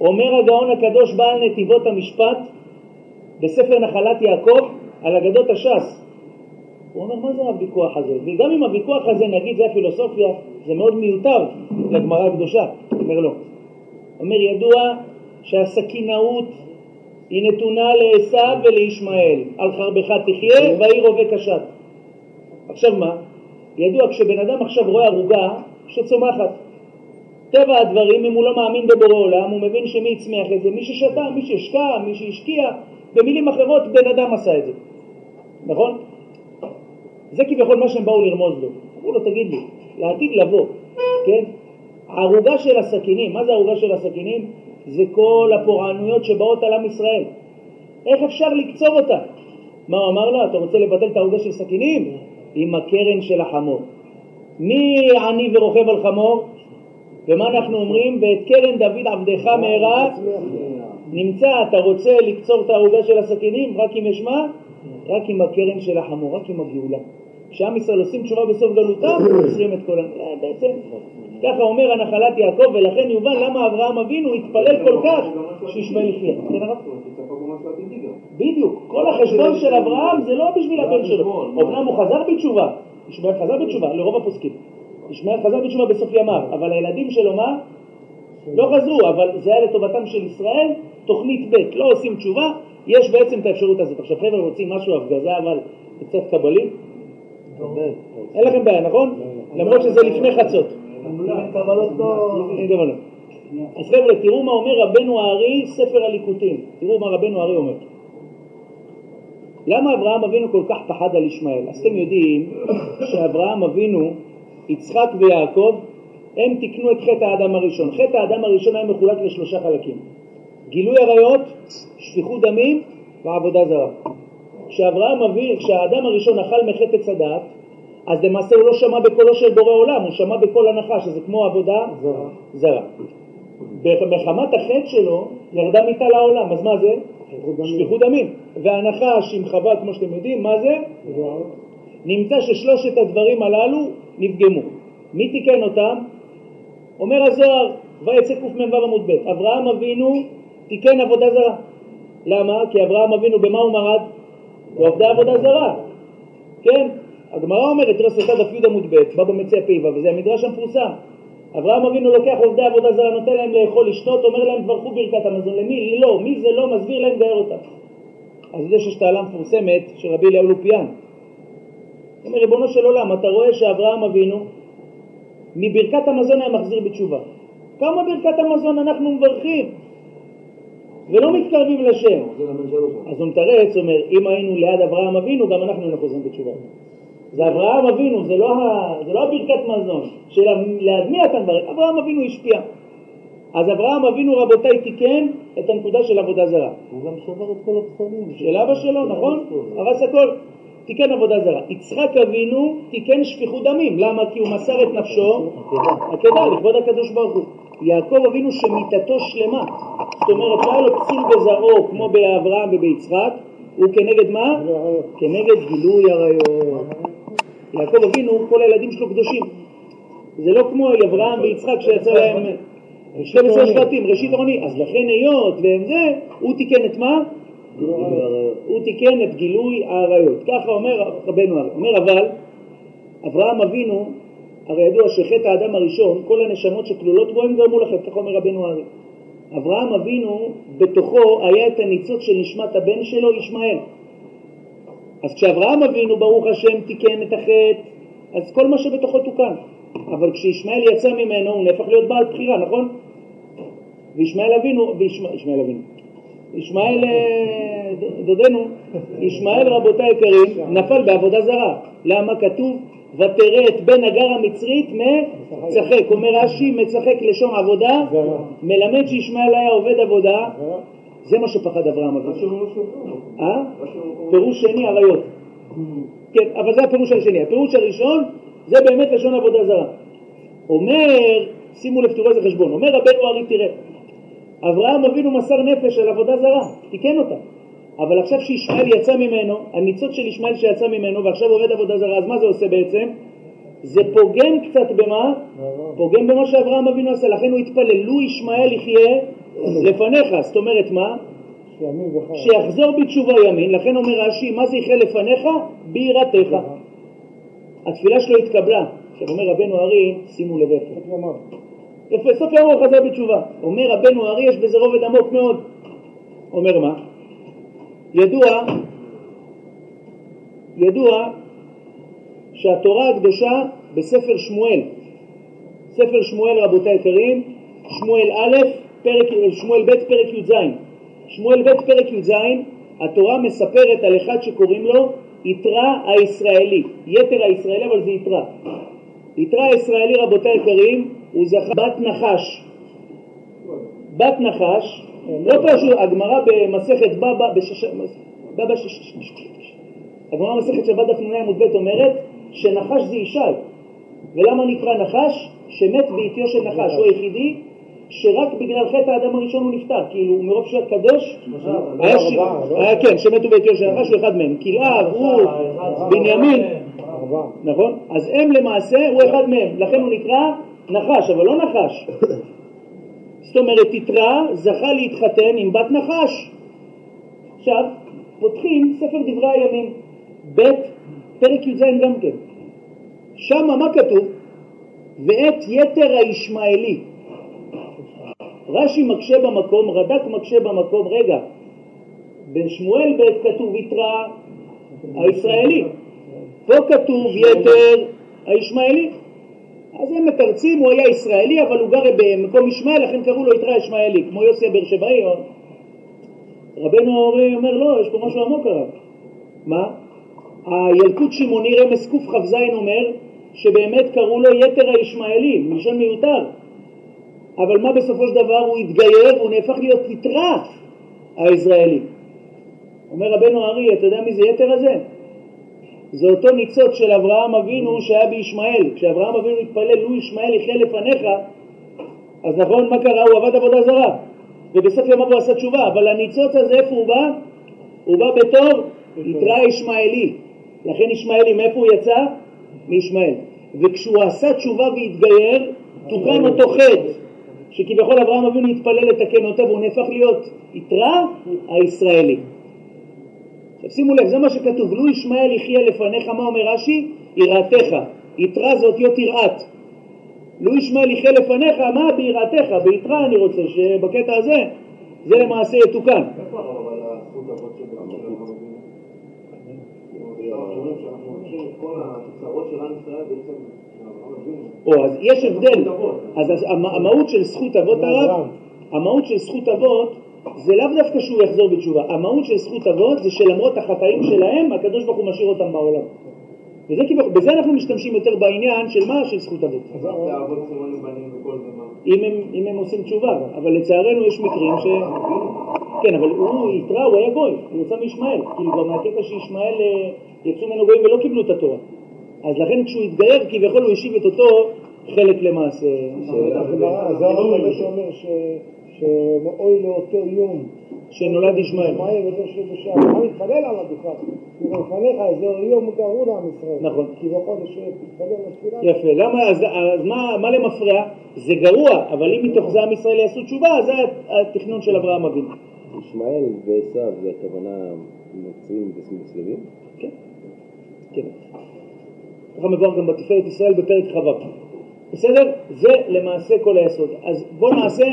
אומר הגאון הקדוש בעל נתיבות המשפט בספר נחלת יעקב על אגדות הש"ס. הוא אומר, מה זה הוויכוח הזה? וגם אם הוויכוח הזה, נגיד, זה הפילוסופיה, זה מאוד מיותר לגמרא הקדושה. אומר לא. אומר, ידוע שהסכינאות היא נתונה לעשו ולישמעאל. על חרבך תחיה והעיר רובה קשת. עכשיו מה? ידוע, כשבן אדם עכשיו רואה ערוגה שצומחת, טבע הדברים, אם הוא לא מאמין בבורא עולם, הוא מבין שמי הצמיח את זה? מי ששתה, מי שהשקע, מי שהשקיע. במילים אחרות, בן אדם עשה את זה. נכון? זה כביכול מה שהם באו לרמוז לו. אמרו לו, תגיד לי, לעתיד לבוא, כן? הערוגה של הסכינים, מה זה הערוגה של הסכינים? זה כל הפורענויות שבאות על עם ישראל. איך אפשר לקצור אותה? מה הוא אמר לו? אתה רוצה לבטל את הערוגה של סכינים? עם הקרן של החמור. מי עני ורוכב על חמור? ומה אנחנו אומרים? ואת קרן דוד עבדך מהרה נמצא, אתה רוצה לקצור את הערוגה של הסכינים? רק אם יש מה? רק עם הקרן של החמור, רק עם הגאולה. כשעם ישראל עושים תשובה בסוף גלותם, עוצרים את כל ה... בעצם, ככה אומר הנחלת יעקב, ולכן יובן למה אברהם אבינו התפלל כל כך שישמעאל יחיה. כן הרב? בדיוק, כל החשבון של אברהם זה לא בשביל הבן שלו. אמנם הוא חזר בתשובה, ישמעאל חזר בתשובה, לרוב הפוסקים. ישמעאל חזר בתשובה בסוף ימיו, אבל הילדים שלו מה? לא חזרו, אבל זה היה לטובתם של ישראל, תוכנית ב', לא עושים תשובה, יש בעצם את האפשרות הזאת. עכשיו חבר'ה רוצים משהו הפגזה, אבל קצת קבלי? אין לכם בעיה, נכון? למרות שזה לפני חצות. אין קבלות. אז חבר'ה, תראו מה אומר רבנו הארי, ספר הליקוטים. תראו מה רבנו הארי אומר. למה אברהם אבינו כל כך פחד על ישמעאל? אז אתם יודעים שאברהם אבינו, יצחק ויעקב, הם תיקנו את חטא האדם הראשון. חטא האדם הראשון היה מחולק לשלושה חלקים. גילוי עריות, שפיכות דמים ועבודה זרה. כשאברהם אבי, כשהאדם הראשון אכל מחטא עץ הדעת, אז למעשה הוא לא שמע בקולו של בורא עולם, הוא שמע בקול הנחש, שזה כמו עבודה זרה. זרה. מחמת החטא שלו ירדה מיתה לעולם, אז מה זה? שפיכות דמים. והנחש עם חווה, כמו שאתם יודעים, מה זה? נמצא ששלושת הדברים הללו נפגמו. מי תיקן אותם? אומר הזוהר, ויצא קמ"ו עמוד ב', אברהם אבינו תיקן עבודה זרה. למה? כי אברהם אבינו במה הוא מרד? בעובדי עבודה זרה. כן? הגמרא אומרת, תראה סוטה דף י עמוד ב', בא במציע פ"ו, וזה המדרש המפורסם. אברהם אבינו לוקח עובדי עבודה זרה, נותן להם לאכול, לשתות, אומר להם תברכו ברכת המזון. למי? לא. מי זה לא? מסביר להם, גאר אותם. אז זה שיש תעלה מפורסמת של רבי אליהו לופיאן. הוא אומר, ריבונו של עולם, אתה רואה שאברהם אבינו מברכת המזון היה מחזיר בתשובה. כמה ברכת המזון אנחנו מברכים ולא מתקרבים לשם. אז הוא מתרץ, אומר, אם היינו ליד אברהם אבינו, גם אנחנו היינו חוזרים בתשובה. זה אברהם אבינו, זה לא, ה... זה לא הברכת מזון, של ליד מי אתה מברך? אברהם אבינו השפיע. אז אברהם אבינו, רבותיי, תיקן את הנקודה של עבודה זרה. הוא גם שבר את כל הפסלים. של אבא שלו, נכון? הרס הכל. תיקן עבודה זרה. יצחק אבינו תיקן שפיכות דמים. למה? כי הוא מסר את נפשו, עקדה, לכבוד הקדוש ברוך הוא. יעקב אבינו שמיתתו שלמה. זאת אומרת, לא היה לו פסול בזרעו כמו באברהם וביצחק, הוא כנגד מה? כנגד גילוי עריות. יעקב אבינו, כל הילדים שלו קדושים. זה לא כמו אברהם ויצחק שיצא להם 12 שבטים, ראשית עוני. אז לכן היות והם זה, הוא תיקן את מה? הוא תיקן את גילוי העריות. ככה אומר רבנו. אומר אבל, אברהם אבינו, הרי ידוע שחטא האדם הראשון, כל הנשמות שכלולות בו הם גרמו לחטא, ככה אומר רבנו ארי. אברהם אבינו, בתוכו היה את הניצוץ של נשמת הבן שלו, ישמעאל. אז כשאברהם אבינו, ברוך השם, תיקן את החטא, אז כל מה שבתוכו תוקן. אבל כשישמעאל יצא ממנו, הוא נהפך להיות בעל בחירה, נכון? וישמעאל אבינו, וישמעאל ישמעאל אבינו, ישמעאל אה, דודנו, ישמעאל רבותיי היקרים, נפל בעבודה זרה. למה כתוב? את בן הגר המצרית מצחק. אומר רש"י, מצחק לשון עבודה. מלמד שישמעאל היה עובד עבודה. זה מה שפחד אברהם אבינו. אה? פירוש שני עריות. כן, אבל זה הפירוש השני. הפירוש הראשון זה באמת לשון עבודה זרה. אומר, שימו לב, תראו איזה חשבון, אומר רבנו ארי תראה, אברהם אבינו מסר נפש על עבודה זרה, תיקן אותה. אבל עכשיו שישמעאל יצא ממנו, הניצוץ של ישמעאל שיצא ממנו ועכשיו עובד עבודה זרה, אז מה זה עושה בעצם? זה פוגם קצת במה? פוגם במה שאברהם אבינו עשה, לכן הוא התפלל, לו ישמעאל יחיה לפניך, זאת אומרת מה? שיחזור בתשובה ימין, לכן אומר רש"י, מה זה יחיה לפניך? ביראתך. התפילה שלו התקבלה. עכשיו אומר רבנו ארי, שימו לב איפה. יפה, סוף יום הוא חזר בתשובה. אומר רבנו ארי, יש בזה רובד עמוק מאוד. אומר מה? ידוע, ידוע שהתורה הקדושה בספר שמואל, ספר שמואל רבותיי היקרים, שמואל א', פרק, שמואל ב', פרק י"ז. שמואל ב', פרק י"ז, התורה מספרת על אחד שקוראים לו יתרה הישראלי. יתר הישראלי, אבל זה יתרה. יתרה הישראלי, רבותיי היקרים, הוא זכה בת נחש. בת נחש, לא פשוט, הגמרא במסכת בבא, בשש... בבא שש... הגמרא במסכת שבת דף נ"א עמוד ב' אומרת שנחש זה ישי. ולמה נקרא נחש? שמת בעטיו של נחש. הוא היחידי שרק בגלל חטא האדם הראשון הוא נפטר. כאילו, מרוב שהוא היה קדוש, היה כן, שמתו בעטיו של נחש, הוא אחד מהם. כלאב, הוא, בנימין. נכון? אז הם למעשה, הוא אחד מהם, לכן הוא נקרא נחש, אבל לא נחש. זאת אומרת, יתרה זכה להתחתן עם בת נחש. עכשיו, פותחים ספר דברי הימים, ב', פרק י"ז גם כן. שמה מה כתוב? ואת יתר הישמעאלי. רש"י מקשה במקום, רד"ק מקשה במקום, רגע, בשמואל ב' כתוב יתרה הישראלי. פה כתוב יתר הישמעאלי. אז הם מתרצים, הוא היה ישראלי, אבל הוא גר במקום ישמעאל, לכן קראו לו יתרה ישמעאלי, כמו יוסי הבאר שבעי. רבנו אורי אומר, לא, יש פה משהו עמוק הרב. מה? הילקוט שמעוני רמז קכ"ז אומר שבאמת קראו לו יתר הישמעאלי, מלשון מיותר. אבל מה בסופו של דבר? הוא התגייר והוא נהפך להיות יתרה הישראלי. אומר רבנו ארי, אתה יודע מי זה יתר הזה? זה אותו ניצוץ של אברהם אבינו שהיה בישמעאל. כשאברהם אבינו התפלל, לו ישמעאל יחיה לפניך, אז נכון, מה קרה? הוא עבד עבודה זרה. ובסוף ימיו הוא עשה תשובה, אבל הניצוץ הזה, איפה הוא בא? הוא בא בתור יתרא ישמעאלי. לכן ישמעאלי, מאיפה הוא יצא? מישמעאל. וכשהוא עשה תשובה והתגייר, תוקן אותו חטא, שכביכול אברהם אבינו התפלל לתקן אותו, והוא נהפך להיות יתרא הישראלי. שימו לב, זה מה שכתוב, לו ישמעאל יחיה לפניך, מה אומר רש"י? יראתך. יתרא זה אותיות יראת. לו ישמעאל יחיה לפניך, מה ביראתך? ביתרא אני רוצה, שבקטע הזה, זה למעשה יתוקן. אברהם אבינו. או, אז יש הבדל. אז אז המ- המהות של זכות אבות הרב, המהות של זכות אבות זה לאו דווקא שהוא יחזור בתשובה. המהות של זכות אבות זה שלמרות החטאים שלהם, הקדוש ברוך הוא משאיר אותם בעולם. וזה כביכול, בזה אנחנו משתמשים יותר בעניין של מה? של זכות אבות. אז זה אבות סימנים בנים וכל זה מה? אם הם, אם הם עושים תשובה, אבל לצערנו יש מקרים ש... כן, אבל הוא יתרא, הוא היה גוי, הוא יצא מישמעאל, כאילו כבר מהקטע שישמעאל אה, יצאו ממנו גויים ולא קיבלו את התורה. אז לכן כשהוא התגייר, כביכול הוא השיב את אותו חלק למעשה. זה הרבה שאומר ש- שמאוי לאותו יום שנולד ישמעאל. ישמעאל וזה שבשעה, מה מתפלל עליו בכלל? כי לפניך זה יום גרוע לעם ישראל. נכון. כי בכל שתתפלל לתפילה. יפה, למה, אז, אז מה, מה למפרע? זה גרוע, אבל אם מתוך זה עם ישראל יעשו תשובה, אז זה התכנון של אברהם אבינו. ישמעאל ועשו זה הכוונה נוצרים ומוסלמים? כן, כן. ככה מבואר גם בתפארת ישראל בפרק כ"ו. בסדר? זה למעשה כל היסוד. אז בואו נעשה,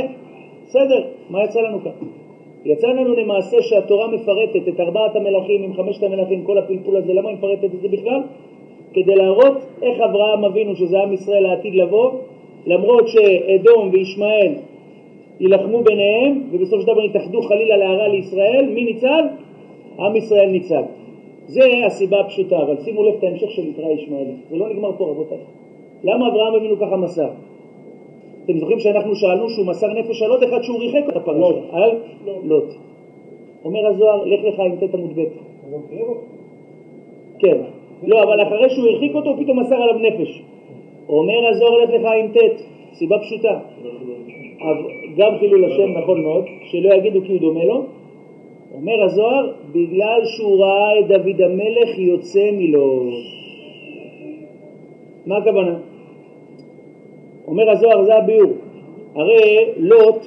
בסדר, מה יצא לנו כאן? יצא לנו למעשה שהתורה מפרטת את ארבעת המלכים עם חמשת המלכים, כל הפלפול הזה, למה היא מפרטת את זה בכלל? כדי להראות איך אברהם אבינו, שזה עם ישראל העתיד לבוא, למרות שאדום וישמעאל יילחמו ביניהם, ובסופו של דבר יתאחדו חלילה להרע לישראל, מי ניצל? עם ישראל ניצל. זה הסיבה הפשוטה, אבל שימו לב את ההמשך של יתרא ישמעאלי. זה לא נגמר פה רבותיי. למה אברהם אבינו ככה מסר? אתם זוכרים שאנחנו שאלנו שהוא מסר נפש על עוד אחד שהוא ריחק את הפרשה, על לוט. אומר הזוהר, לך לך עם ט' עמוד ב'. כן. לא, אבל אחרי שהוא הרחיק אותו, הוא פתאום מסר עליו נפש. אומר הזוהר, לך לך עם ט', סיבה פשוטה. גם חילול השם, נכון מאוד, שלא יגידו כי הוא דומה לו. אומר הזוהר, בגלל שהוא ראה את דוד המלך יוצא מלוט. מה הכוונה? אומר הזוהר, זה הביאור. הרי לוט,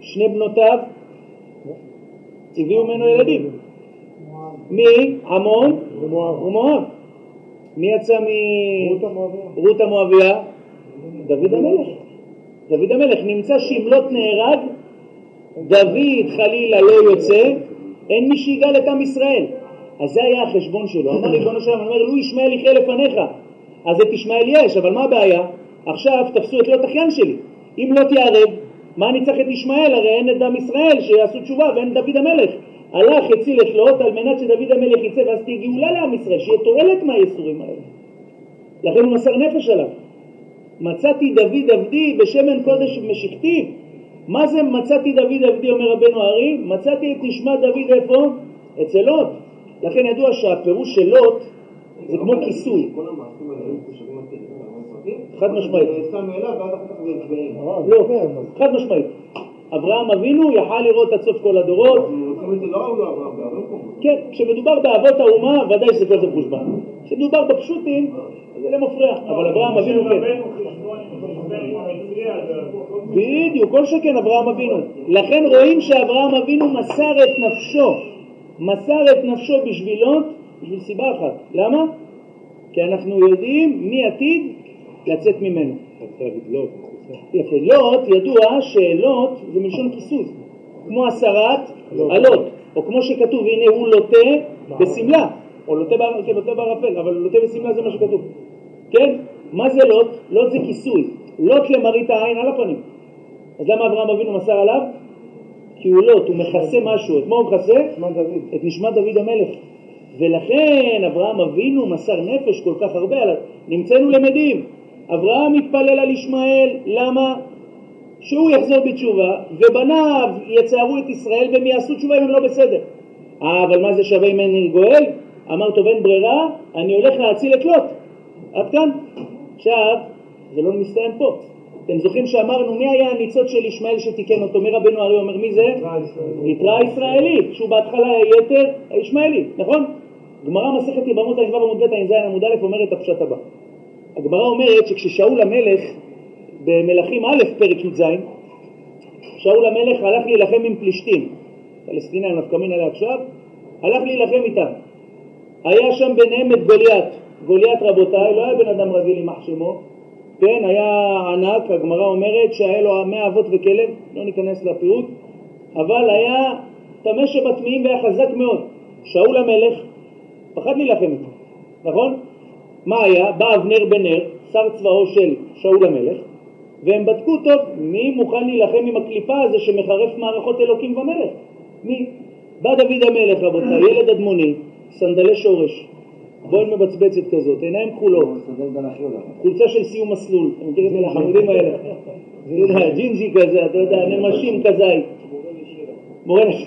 שני בנותיו, הביאו ממנו ילדים. מי? עמון ומואב. מי יצא מ... רות המואביה. דוד המלך. דוד המלך. נמצא שאם לוט נהרג, דוד חלילה לא יוצא, אין מי שיגאל את עם ישראל. אז זה היה החשבון שלו. אמר ריבונו של עולם, אני אומר, לו ישמעאל יחיה לפניך. אז את ישמעאל יש, אבל מה הבעיה? עכשיו תפסו את לוט אחיין שלי. אם לוט יערב, מה אני צריך את ישמעאל? הרי אין את עם ישראל שיעשו תשובה ואין דוד המלך. הלך, הציל את לוט על מנת שדוד המלך יצא ואז תהיה גאולה לעם ישראל, שיהיה תועלת מהייסורים האלה. לכן הוא מסר נפש עליו. מצאתי דוד עבדי בשמן קודש ובמשכתיו. מה זה מצאתי דוד עבדי, אומר רבנו הארי? מצאתי את נשמת דוד איפה? אצל לוט. לכן ידוע שהפירוש של לוט זה כמו כיסוי. כל המעשים האלה היו תקן, חד משמעית. הרב, לא, כן, חד משמעית. אברהם אבינו יכל לראות עד סוף כל הדורות. לא. כן, כשמדובר באבות האומה, ודאי שזה כל זה חושבן. כשמדובר בפשוטים, אז זה לא מפריע. אבל אברהם אבינו כן. בדיוק, כל שכן אברהם אבינו. לכן רואים שאברהם אבינו מסר את נפשו, מסר את נפשו בשבילו, בשביל סיבה אחת. למה? כי אנחנו יודעים מי עתיד לצאת ממנו. יפה, לוט, ידוע שלוט זה מלשון כיסוי, כמו הסרת הלוט, או כמו שכתוב, הנה הוא לוטה בשמלה, או לוטה כן, לוטה בערפל, אבל לוטה בשמלה זה מה שכתוב, כן? מה זה לוט? לוט זה כיסוי, לוט למראית העין על הפנים. אז למה אברהם אבינו מסר עליו? כי הוא לוט, הוא מכסה משהו, את מה הוא מכסה? את נשמת דוד המלך. ולכן אברהם אבינו מסר נפש כל כך הרבה. נמצאנו למדים. אברהם מתפלל על ישמעאל, למה? שהוא יחזור בתשובה, ובניו יצערו את ישראל והם יעשו תשובה אם הם לא בסדר. אה, אבל מה זה שווה אם אין גואל? אמר טוב אין ברירה, אני הולך להציל את לוט. עד כאן. עכשיו, זה לא מסתיים פה. אתם זוכרים שאמרנו מי היה הניצוץ של ישמעאל שתיקן אותו? מי רבנו ארי אומר מי זה? יתרה ישראלי, שהוא בהתחלה יתר הישמעאלי, נכון? גמרא מסכת יבמות ע"ו עמוד ב' ע"ז עמוד א' אומרת הפשט הבא. הגמרא אומרת שכששאול המלך במלכים א' פרק י"ז, שאול המלך הלך להילחם עם פלישתים, פלסטינאים נפקא מינה לעכשיו, הלך להילחם איתם. היה שם ביניהם את גוליית, גוליית רבותיי, לא היה בן אדם רגיל יימח שמו, כן, היה ענק, הגמרא אומרת שהיה לו מאה אבות וכלב, לא ניכנס לפירוט, אבל היה טמא שבטמאים והיה חזק מאוד. שאול המלך פחד להילחם איתו, נכון? מה היה? בא אבנר בן נר, שר צבאו של שאול המלך, והם בדקו טוב מי מוכן להילחם עם הקליפה הזה שמחרף מערכות אלוקים ומלך. מי? בא דוד המלך, רבותיי, ילד אדמוני, סנדלי שורש, בוהן מבצבצת כזאת, עיניים כחולות, חולצה של סיום מסלול, אתה מכיר את זה לחמודים האלה? אתה יודע, ג'ינג'י כזה, אתה יודע, נמשים כזית. מורה נשי,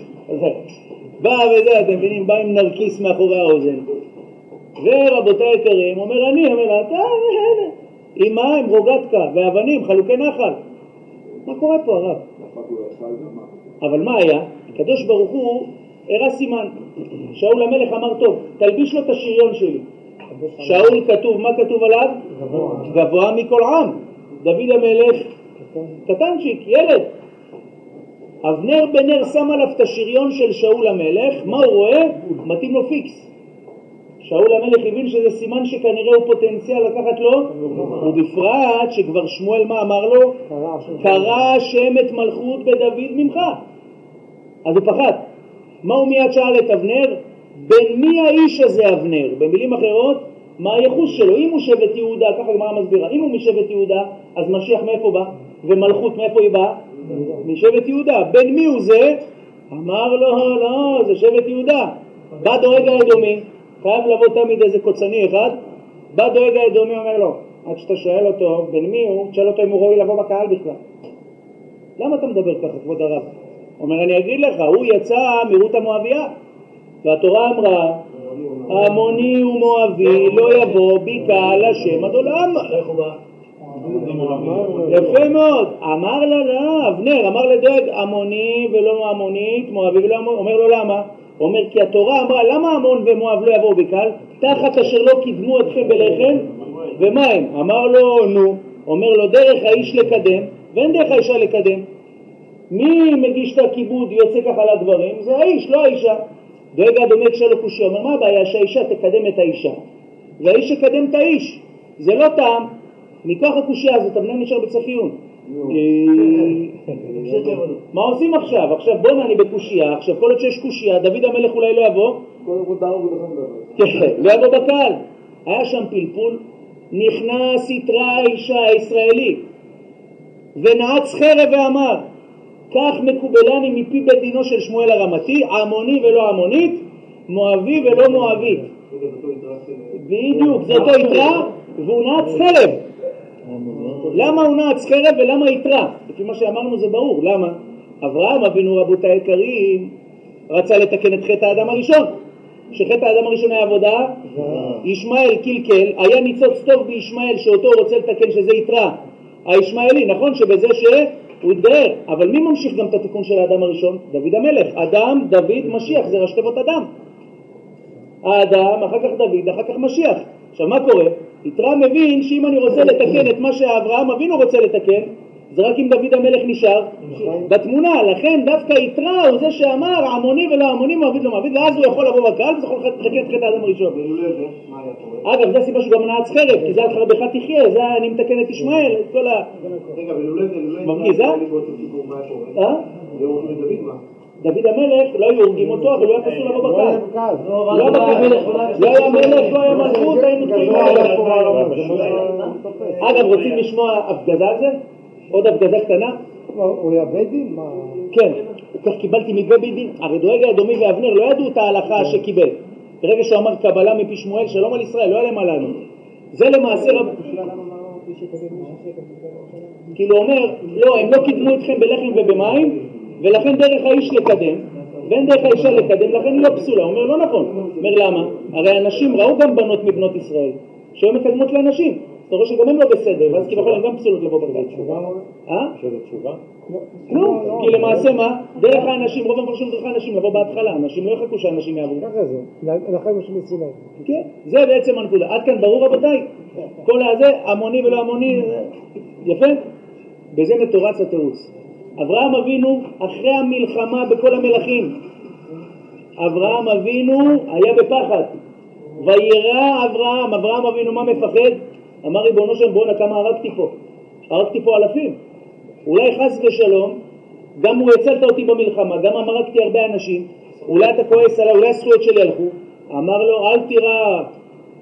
בא וזה, אתם מבינים, בא עם נרקיס מאחורי האוזן. ורבותיי היקרים, אומר אני, אומר אתה, הנה, עם מה? עם רוגטקה ואבנים, חלוקי נחל. מה קורה פה הרב? אבל מה היה? הקדוש ברוך הוא הראה סימן. שאול המלך אמר, טוב, תלביש לו את השריון שלי. שאול כתוב, מה כתוב עליו? גבוה מכל עם. דוד המלך, קטנצ'יק, ילד. אבנר בן נר שם עליו את השריון של שאול המלך, מה הוא רואה? מתאים לו פיקס. שאול המלך הבין שזה סימן שכנראה הוא פוטנציאל לקחת לו, ובפרט שכבר שמואל מה אמר לו? קרא השם את מלכות בדוד ממך. אז הוא פחד. מה הוא מיד שאל את אבנר? בין מי האיש הזה אבנר? במילים אחרות, מה הייחוס שלו? אם הוא שבט יהודה, ככה גמרא מסבירה, אם הוא משבט יהודה, אז משיח מאיפה בא? ומלכות מאיפה היא באה? משבט יהודה. בין מי הוא זה? אמר לו, לא, זה שבט יהודה. בא דואג האדומי, חייב לבוא תמיד איזה קוצני אחד, בא דואג האדומי, אומר לו, עד שאתה שואל אותו בין מי הוא, תשאל אותו אם הוא ראוי לבוא בקהל בכלל. למה אתה מדבר ככה, כבוד הרב? אומר, אני אגיד לך, הוא יצא מרות המואביה, והתורה אמרה, עמוני ומואבי לא יבוא בקהל השם עד עולם. יפה מאוד. אמר לה, לא, אבנר, אמר לדואג, עמוני ולא עמונית, מואבי ולא עמונית. אומר לו, למה? אומר, כי התורה אמרה, למה עמון ומואב לא יבואו בקהל? תחת אשר לא קידמו אתכם בלחם ומים. אמר לו, נו. אומר לו, דרך האיש לקדם, ואין דרך האישה לקדם. מי מגיש את הכיבוד יוצא ככה לדברים? זה האיש, לא האישה. דואג אדומי כשאל לו קושי, אומר, מה הבעיה שהאישה תקדם את האישה? והאיש יקדם את האיש. זה לא טעם. מכוח הקושייה הזאת, הבני נשאר בצחיון. מה עושים עכשיו? עכשיו בואנה אני בקושייה, עכשיו כל עוד שיש קושייה, דוד המלך אולי לא יבוא? לא יבוא בקהל. היה שם פלפול, נכנס יתרה האישה הישראלית ונעץ חרב ואמר כך מקובלני מפי בית דינו של שמואל הרמתי, עמוני ולא עמונית, מואבי ולא מואבית. בדיוק, זה אותו יתרה והוא נעץ חרב. למה הוא נעץ חרב ולמה יתרה? לפי מה שאמרנו זה ברור, למה? אברהם אבינו רבותי היקרים רצה לתקן את חטא האדם הראשון, שחטא האדם הראשון היה עבודה, ישמעאל קלקל, היה ניצוץ טוב בישמעאל שאותו הוא רוצה לתקן שזה יתרה, הישמעאלי, נכון שבזה שהוא התגרר, אבל מי ממשיך גם את התיקון של האדם הראשון? דוד המלך, אדם, דוד, משיח, זה ראשי תיבות אדם. האדם, אחר כך דוד, אחר כך משיח. עכשיו מה קורה? יתרה מבין שאם אני רוצה לתקן את מה שאברהם אבינו רוצה לתקן, זה רק אם דוד המלך נשאר בתמונה, לכן דווקא יתרה הוא זה שאמר עמוני ולא עמוני, מעביד לא מעביד, ואז הוא יכול לבוא בקהל וזה יכול לתקן את חטא האדם הראשון. אגב, זו הסיבה שהוא גם נעץ חרב, כי זה על חרבך תחיה, זה אני מתקן את ישמעאל, את כל ה... רגע, ולולא זה, לולא? אה? דוד המלך, לא היו הורגים אותו, אבל הוא היה פסול לבוא בקהל. לא היה בקהל. לא היה מלך, לא היה מלכות, היינו תקועים אגב, רוצים לשמוע הפגזה על זה? עוד הפגזה קטנה? הוא היה בית דין? כן, כך קיבלתי מבית דין. הרי דואג האדומי ואבנר לא ידעו את ההלכה שקיבל. ברגע שהוא אמר קבלה מפי שמואל, שלום על ישראל, לא היה להם לענות. זה למעשה. כאילו הוא אומר, לא, הם לא קידמו אתכם בלחם ובמים, ולכן דרך האיש לקדם, ואין דרך האישה לקדם, לכן היא לא פסולה. הוא אומר, לא נכון. אומר, למה? הרי אנשים ראו גם בנות מבנות ישראל, שהיו מקדמות לאנשים. אתה רואה שגם הם לא בסדר, ואז כביכול הן גם פסולות לבוא ברגע. אה? שזה תשובה? לא, כי למעשה מה? דרך האנשים, רוב המפרשים דרך האנשים לבוא בהתחלה, אנשים לא יחכו שאנשים יעברו. ככה זה, לכם יש מסיני. כן, זה בעצם הנקודה. עד כאן ברור רבותיי? כל הזה, המוני ולא המוני, יפה? בזה מתורץ התירוץ. אברהם אבינו, אחרי המלחמה בכל המלכים, אברהם אבינו היה בפחד. וירא אברהם, אברהם אבינו מה מפחד? אמר ריבונו של בואנה כמה הרגתי פה. הרגתי פה אלפים. אולי חס ושלום, גם הוא הצלת אותי במלחמה, גם הרגתי הרבה אנשים, אולי אתה כועס עליי, אולי הזכויות שלי הלכו. אמר לו, אל תירא,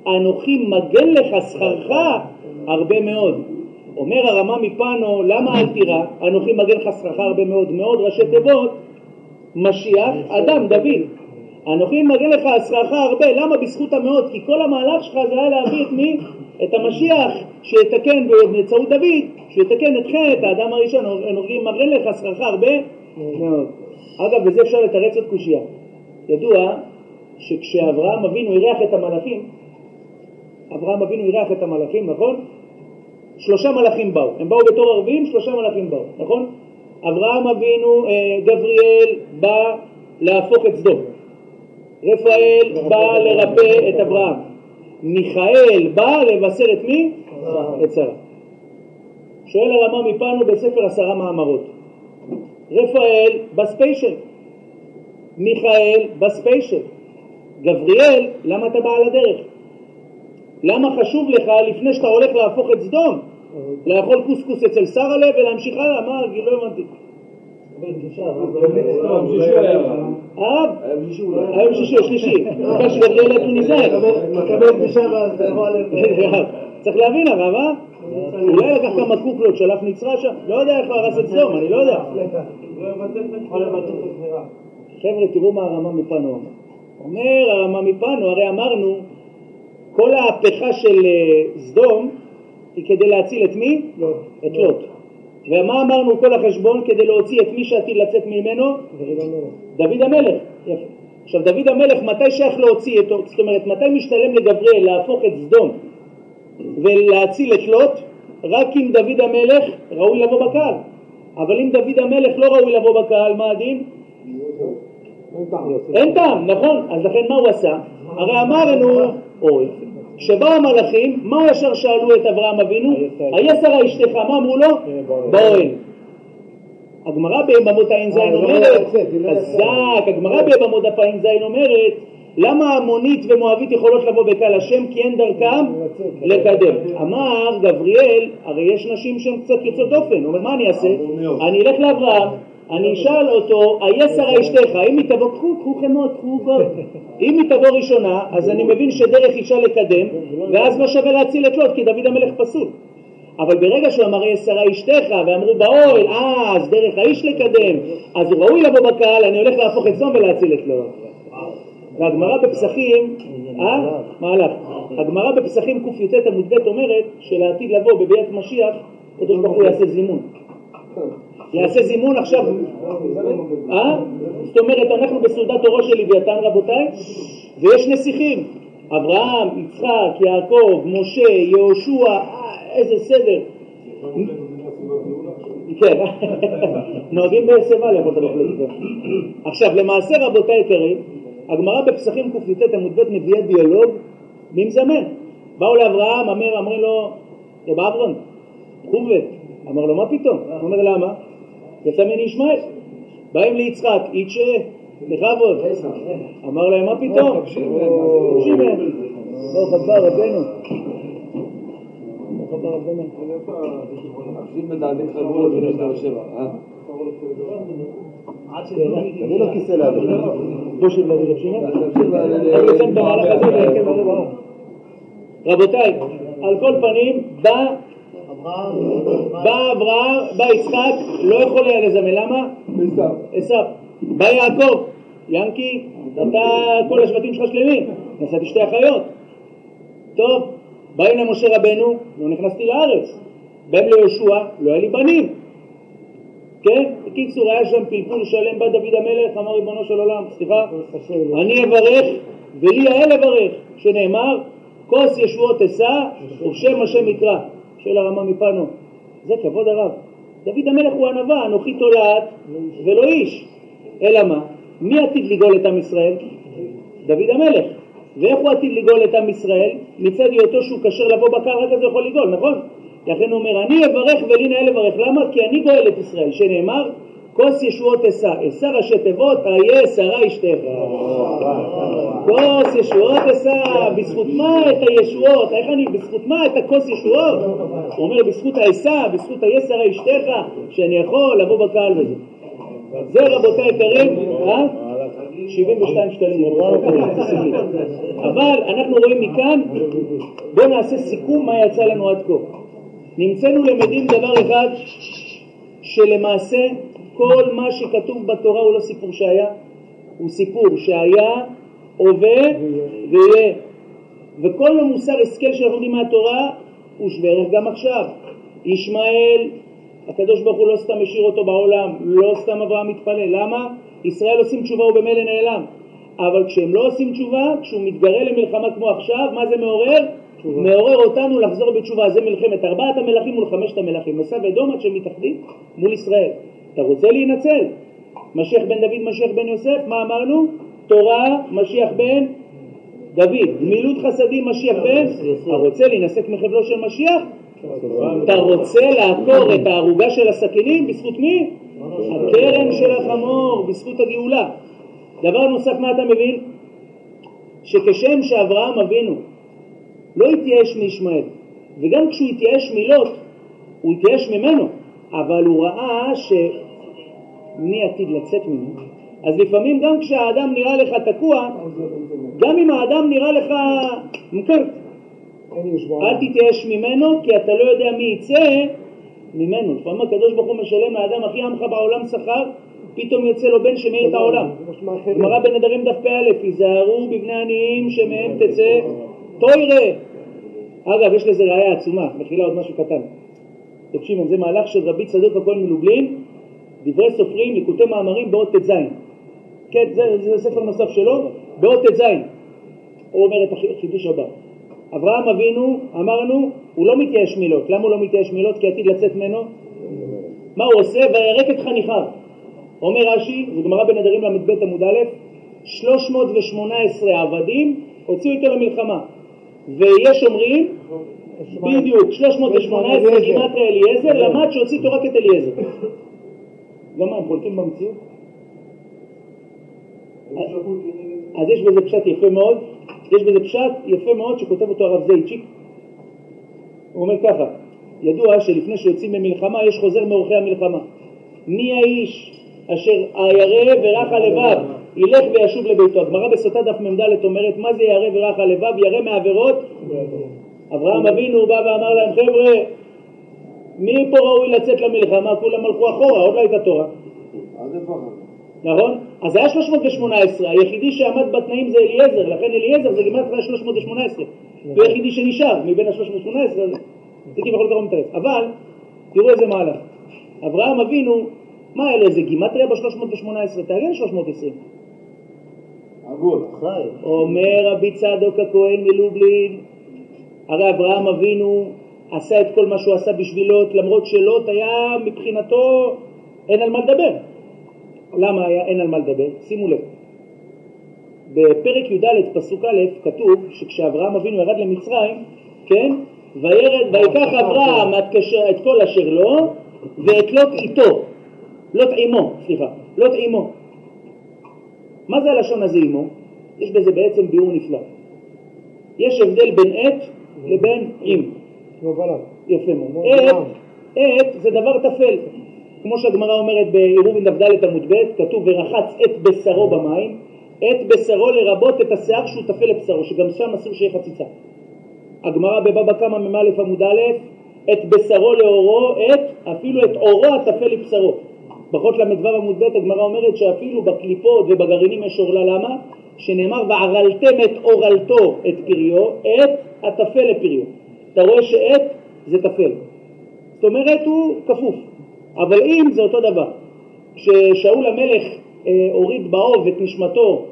אנוכי מגן לך שכרך הרבה מאוד. אומר הרמה מפנו, למה אל תירא, אנוכי מגן שכרך הרבה מאוד, מאוד ראשי תיבות, משיח, אדם, דוד. אנוכי מגן לך שכרך הרבה, למה? בזכות המאוד, כי כל המהלך שלך זה היה להביא את מי? את המשיח, שיתקן באמצעות דוד, שיתקן את חטא, האדם הראשון, אנוכי מגן לך שכרך הרבה מאוד. אגב, בזה אפשר לתרץ עוד קושייה. ידוע שכשאברהם אבינו אירח את המלאכים, אברהם אבינו אירח את המלאכים, נכון? שלושה מלאכים באו, הם באו בתור ערבים, שלושה מלאכים באו, נכון? אברהם אבינו, אה, גבריאל, בא להפוך את סדום. רפאל בא לרפא את אברהם. מיכאל בא לבשר את מי? את שרה. שואל הרמה מפנו בספר עשרה מאמרות. רפאל ב special, מיכאל ב special, גבריאל, למה אתה בא על הדרך? למה חשוב לך לפני שאתה הולך להפוך את סדום, לאכול קוסקוס אצל שרה לב ולהמשיך הלאה? מה, לא הבנתי. אה? היום שישי או שלישי, אחרי שגבריאל היה טוניסאי. מקבל פגישה ואז תבוא עליהם. צריך להבין הרב, אה? אולי לקח כמה קוקלות, שלף נצרה שם, לא יודע איך הרס את סדום, אני לא יודע. חבר'ה, תראו מה הרמה מפנו אומר. אומר הרמה מפנו, הרי אמרנו, כל ההפיכה של אה, סדום היא כדי להציל את מי? את לוט. ומה אמרנו כל החשבון? כדי להוציא את מי שעתיד לצאת ממנו? דוד המלך. יפה. עכשיו דוד המלך, מתי שייך להוציא אותו? זאת אומרת, מתי משתלם לגבריאל להפוך את סדום ולהציל את לוט? רק אם דוד המלך ראוי לבוא בקהל. אבל אם דוד המלך לא ראוי לבוא בקהל, מה הדין? אין טעם, נכון? אז לכן מה הוא עשה? הרי אמרנו, אוי, כשבאו המלאכים, מה ישר שאלו את אברהם אבינו? היה שרה אשתך, מה אמרו לו? באוהל. הגמרא ביבמות ע"ז אומרת, חזק, הגמרא ביבמות ע"ז אומרת, למה המונית ומואבית יכולות לבוא בקהל השם? כי אין דרכם לקדם. אמר גבריאל, הרי יש נשים שהן קצת יוצאות דופן, הוא אומר, מה אני אעשה? אני אלך לאברהם, אני אשאל אותו, היה שרה אשתך, אם היא תבוא, קחו, קחו חמות, קחו עוגות. אם היא תבוא ראשונה, אז אני מבין שדרך אישה לקדם, ואז לא שווה להציל את לוט, כי דוד המלך פסול. אבל ברגע שהוא אמר יש שרה אשתך, ואמרו באוהל, אה, אז דרך האיש לקדם, אז הוא ראוי לבוא בקהל, אני הולך להפוך את סדום ולהציל את לוט. והגמרא בפסחים, אה? מהלך. הגמרא בפסחים קי"ט עמוד ב' אומרת שלעתיד לבוא בביאת משיח, הקדוש ברוך הוא יעשה זימון. יעשה זימון עכשיו, אה? זאת אומרת, אנחנו בסעודת אורו של לוויתן רבותיי, ויש נסיכים, אברהם, יצחק, יעקב, משה, יהושע, איזה סדר. כן, נוהגים בשיבה לאכול את המחלקת. עכשיו, למעשה רבותיי יקרים, הגמרא בפסחים קי"ט עמוד ב' מביאה דיאלוג מי מזמן. באו לאברהם, אמר, אמרו לו, רב אברהם, חובט. אמר לו, מה פתאום? הוא אומר, למה? יצא ממני ישמעאל. באים ליצחק, איצ'ה, בכבוד. אמר להם, מה פתאום? תקשיב להם. ברוך הבא רבנו. ברוך הבא רבנו. תביא לו כיסא לאדום. בושי ולדי רב שמעון. אני יוצא במהלך הזה, כן. רבותיי, על כל פנים, בא בא אברהם, בא יצחק, לא יכול היה לזמן, למה? עשיו. בא יעקב, ינקי, אתה, כל השבטים שלך שלמים, נסעתי שתי אחיות. טוב, בא הנה משה רבנו, לא נכנסתי לארץ. בהם ליהושע, לא היה לי בנים. כן? בקיצור, היה שם פלפול שלם, בא דוד המלך, אמר ריבונו של עולם, סליחה, אני אברך ולי יאה לברך, שנאמר, כוס ישועות אשא ובשם השם יקרא. שואל הרמה מפנו, זה כבוד הרב. דוד המלך הוא ענווה, אנוכי תולעת ולא איש. אלא מה? מי עתיד לגאול את עם ישראל? דוד המלך. ואיך הוא עתיד לגאול את עם ישראל? מצד היותו שהוא כשר לבוא בקר, רק אז הוא יכול לגאול, נכון? לכן הוא אומר, אני אברך ולי נאה לברך. למה? כי אני גואל את ישראל, שנאמר, כוס ישועות אשא. אשא ראשי תיבות, איה שרה אשתך. כוס ישועות אשא, בזכות מה את הישועות? איך אני, בזכות מה את הכוס ישועות? הוא אומר, בזכות האשא, בזכות איה שרה אשתך, שאני יכול לבוא בקהל וזה. זה רבותיי היקרים, אה? 72 שקלים, אבל אנחנו רואים מכאן, בואו נעשה סיכום מה יצא לנו עד כה. נמצאנו למדים דבר אחד, שלמעשה כל מה שכתוב בתורה הוא לא סיפור שהיה, הוא סיפור שהיה, הווה ויהיה. וכל המוסר השכל שאנחנו לומדים מהתורה הוא שווה ערך גם עכשיו. ישמעאל, הקדוש ברוך הוא לא סתם השאיר אותו בעולם, לא סתם אברהם מתפלל. למה? ישראל עושים תשובה ובמילא נעלם. אבל כשהם לא עושים תשובה, כשהוא מתגרה למלחמה כמו עכשיו, מה זה מעורר? תשובה. מעורר אותנו לחזור בתשובה. זה מלחמת ארבעת המלכים מול חמשת המלכים. מסע ואדום עד שהם מתאחדים מול ישראל. אתה רוצה להינצל? משיח בן דוד, משיח בן יוסף, מה אמרנו? תורה, משיח בן דוד. גמילות חסדים, משיח בן? אתה רוצה להינשק מחבלו של משיח? אתה רוצה לעקור את הערוגה של הסכינים בזכות מי? הקרן של החמור, בזכות הגאולה. דבר נוסף, מה אתה מבין? שכשם שאברהם אבינו לא התייאש מישמעאל, וגם כשהוא התייאש מלוט, הוא התייאש ממנו, אבל הוא ראה שמי עתיד לצאת ממנו. אז לפעמים גם כשהאדם נראה לך תקוע, גם אם האדם נראה לך מוכר, אל תתייאש ממנו, כי אתה לא יודע מי יצא ממנו. לפעמים הקדוש ברוך הוא משלם לאדם הכי עמך בעולם שכר, פתאום יוצא לו בן שמאיר את העולם. גמרא בנדרים דף פ"א, היזהרו בבני עניים שמהם תצא טוירה. אגב, יש לזה ראייה עצומה, מכילה עוד משהו קטן. שמעון, זה מהלך של רבי צדוק הכהן מלובלין, דברי סופרים, ליקוטי מאמרים באות ט"ז. כן, זה, זה ספר נוסף שלו, באות ט"ז. הוא אומר את החידוש הבא. אברהם אבינו, אמרנו, הוא לא מתייאש מילות. למה הוא לא מתייאש מילות? כי עתיד לצאת ממנו. מה הוא עושה? וירק את חניכיו. אומר רש"י, זו גמרא בנדרים ל"ב עמוד א', 318 עבדים הוציאו איתו למלחמה. ויש אומרים, בדיוק, 318 גימטרי אליעזר, למד שהוציא איתו רק את אליעזר. גם מה, הם חולקים במציאות? אז יש בזה פשט יפה מאוד, יש בזה פשט יפה מאוד שכותב אותו הרב זייצ'יק. הוא אומר ככה, ידוע שלפני שיוצאים למלחמה יש חוזר מאורחי המלחמה. מי האיש אשר הירא ורך הלבב ילך וישוב לביתו. הגמרא בסוטה דף מ"ד אומרת מה זה ירא ורך הלבב? ירא מעבירות? אברהם אבינו בא ואמר להם חבר'ה מי פה ראוי לצאת למלחמה? כולם הלכו אחורה, עוד לא הייתה תורה. נכון? אז היה 318, היחידי שעמד בתנאים זה אליעזר, לכן אליעזר זה גימטריה 318. הוא היחידי שנשאר מבין ה-318, אז זה כביכול קרוב מתרץ. אבל, תראו איזה מהלך. אברהם אבינו, מה היה לו איזה גימטריה ב-318? תאגן 320. אומר רבי צדוק הכהן מלובלין, הרי אברהם אבינו עשה את כל מה שהוא עשה בשביל לוט, למרות שלוט היה מבחינתו אין על מה לדבר. למה היה אין על מה לדבר? שימו לב. בפרק י"ד פסוק א' כתוב שכשאברהם אבינו ירד למצרים, כן? ויקח אברהם את כל אשר לו ואת לוט איתו, לוט עמו, סליחה, לוט עמו. מה זה הלשון הזה עמו? יש בזה בעצם ביאור נפלא. יש הבדל בין עת לבין עם. יפה מאוד. עת, עת זה דבר טפל. כמו שהגמרא אומרת בעירובין דף עמוד ב', כתוב ורחץ את בשרו במים, את בשרו לרבות את השיער שהוא טפל לבשרו, שגם שם אסור שיהיה חציצה. הגמרא בבבא קמא מ"א עמוד א', את בשרו לאורו, את, אפילו את אורו הטפל לבשרו. ברכות ל"ו עמוד ב' הגמרא אומרת שאפילו בקליפות ובגרעינים יש עורלה, למה? שנאמר וערלתם את אורלתו את פריו, את הטפל לפריו. אתה רואה שעט זה טפל. זאת אומרת הוא כפוף, אבל אם זה אותו דבר. כששאול המלך אה, הוריד באוב את נשמתו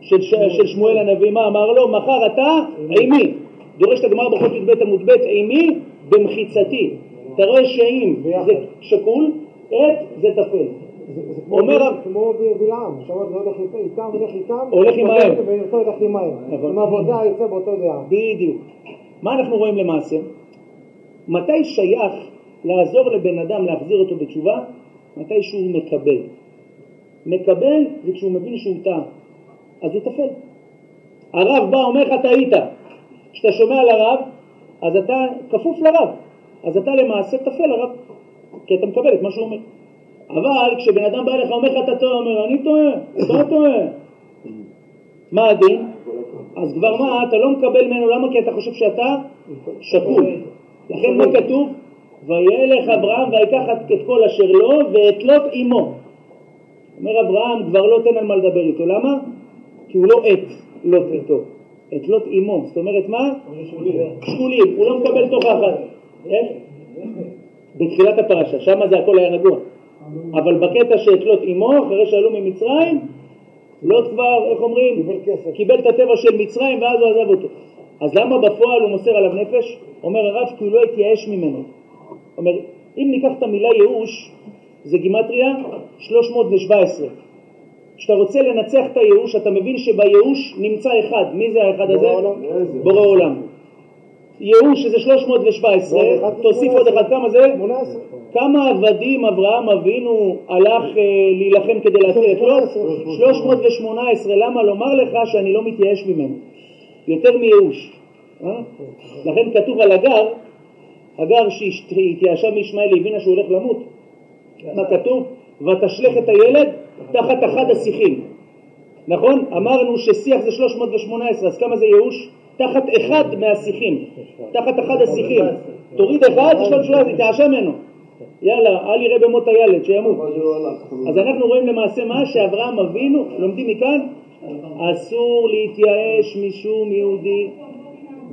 של, ש... של שמואל הנביא, מה אמר לו? מחר אתה עימי. דורש את הגמרא בחוק י"ב עמוד ב', עימי במחיצתי. אתה רואה שאם זה שקול, עט זה טפל. זה כמו אומר בלעם, זה הולך איתם, הולך איתם, הולך עמהם. ואיתו הולך עמהם. נכון. עם עבודה יוצא באותו דעה. בדיוק. מה אנחנו רואים למעשה? מתי שייך לעזור לבן אדם להחזיר אותו בתשובה? מתי שהוא מקבל. מקבל זה כשהוא מבין שהוא טעה, אז הוא טפל. הרב בא, אומר לך טעית. כשאתה שומע לרב, אז אתה כפוף לרב. אז אתה למעשה טפל לרב, כי אתה מקבל את מה שהוא אומר. אבל כשבן אדם בא אליך ואומר לך אתה טועה, אומר אני טועה, אתה טועה. מה הדין? אז כבר מה, אתה לא מקבל ממנו, למה? כי אתה חושב שאתה שקול. לכן מה כתוב? וילך אברהם ויקח את כל אשר לו ואת לוט עמו. אומר אברהם, כבר לא תן על מה לדבר איתו, למה? כי הוא לא את לוט איתו, את לוט עמו. זאת אומרת מה? שקולים, הוא לא מקבל תוכחת. איך? בתחילת הפרשה, שם זה הכל היה רגוע. אבל בקטע שאת לוט עמו, אחרי שעלו ממצרים, לוט כבר, איך אומרים? קיבל כסף. קיבל את הטבע של מצרים ואז הוא עזב אותו. אז למה בפועל הוא מוסר עליו נפש? אומר הרב כי הוא לא התייאש ממנו. אומר, אם ניקח את המילה ייאוש, זה גימטריה 317. כשאתה רוצה לנצח את הייאוש, אתה מבין שבייאוש נמצא אחד. מי זה האחד הזה? בורא עולם. ייאוש שזה 317, ועוד אחד זה תוסיף עוד אחד, כמה זה? 18. כמה עבדים אברהם אבינו הלך אה, להילחם כדי להציל את לוט? 318. למה? לומר לך שאני לא מתייאש ממנו. יותר מייאוש. אה? לכן כתוב על הגר, הגר שהתייאשה מישמעאל הבינה שהוא הולך למות. מה כתוב? ותשלך את הילד תחת אחד השיחים. נכון? אמרנו ששיח זה 318, אז כמה זה ייאוש? תחת אחד מהשיחים. תחת אחד השיחים. תוריד אחד, יש לנו שורה, תתייאשה ממנו. יאללה, אל יראה במות הילד, שימות. אז אנחנו רואים למעשה מה שאברהם אבינו, לומדים מכאן, אסור להתייאש משום יהודי,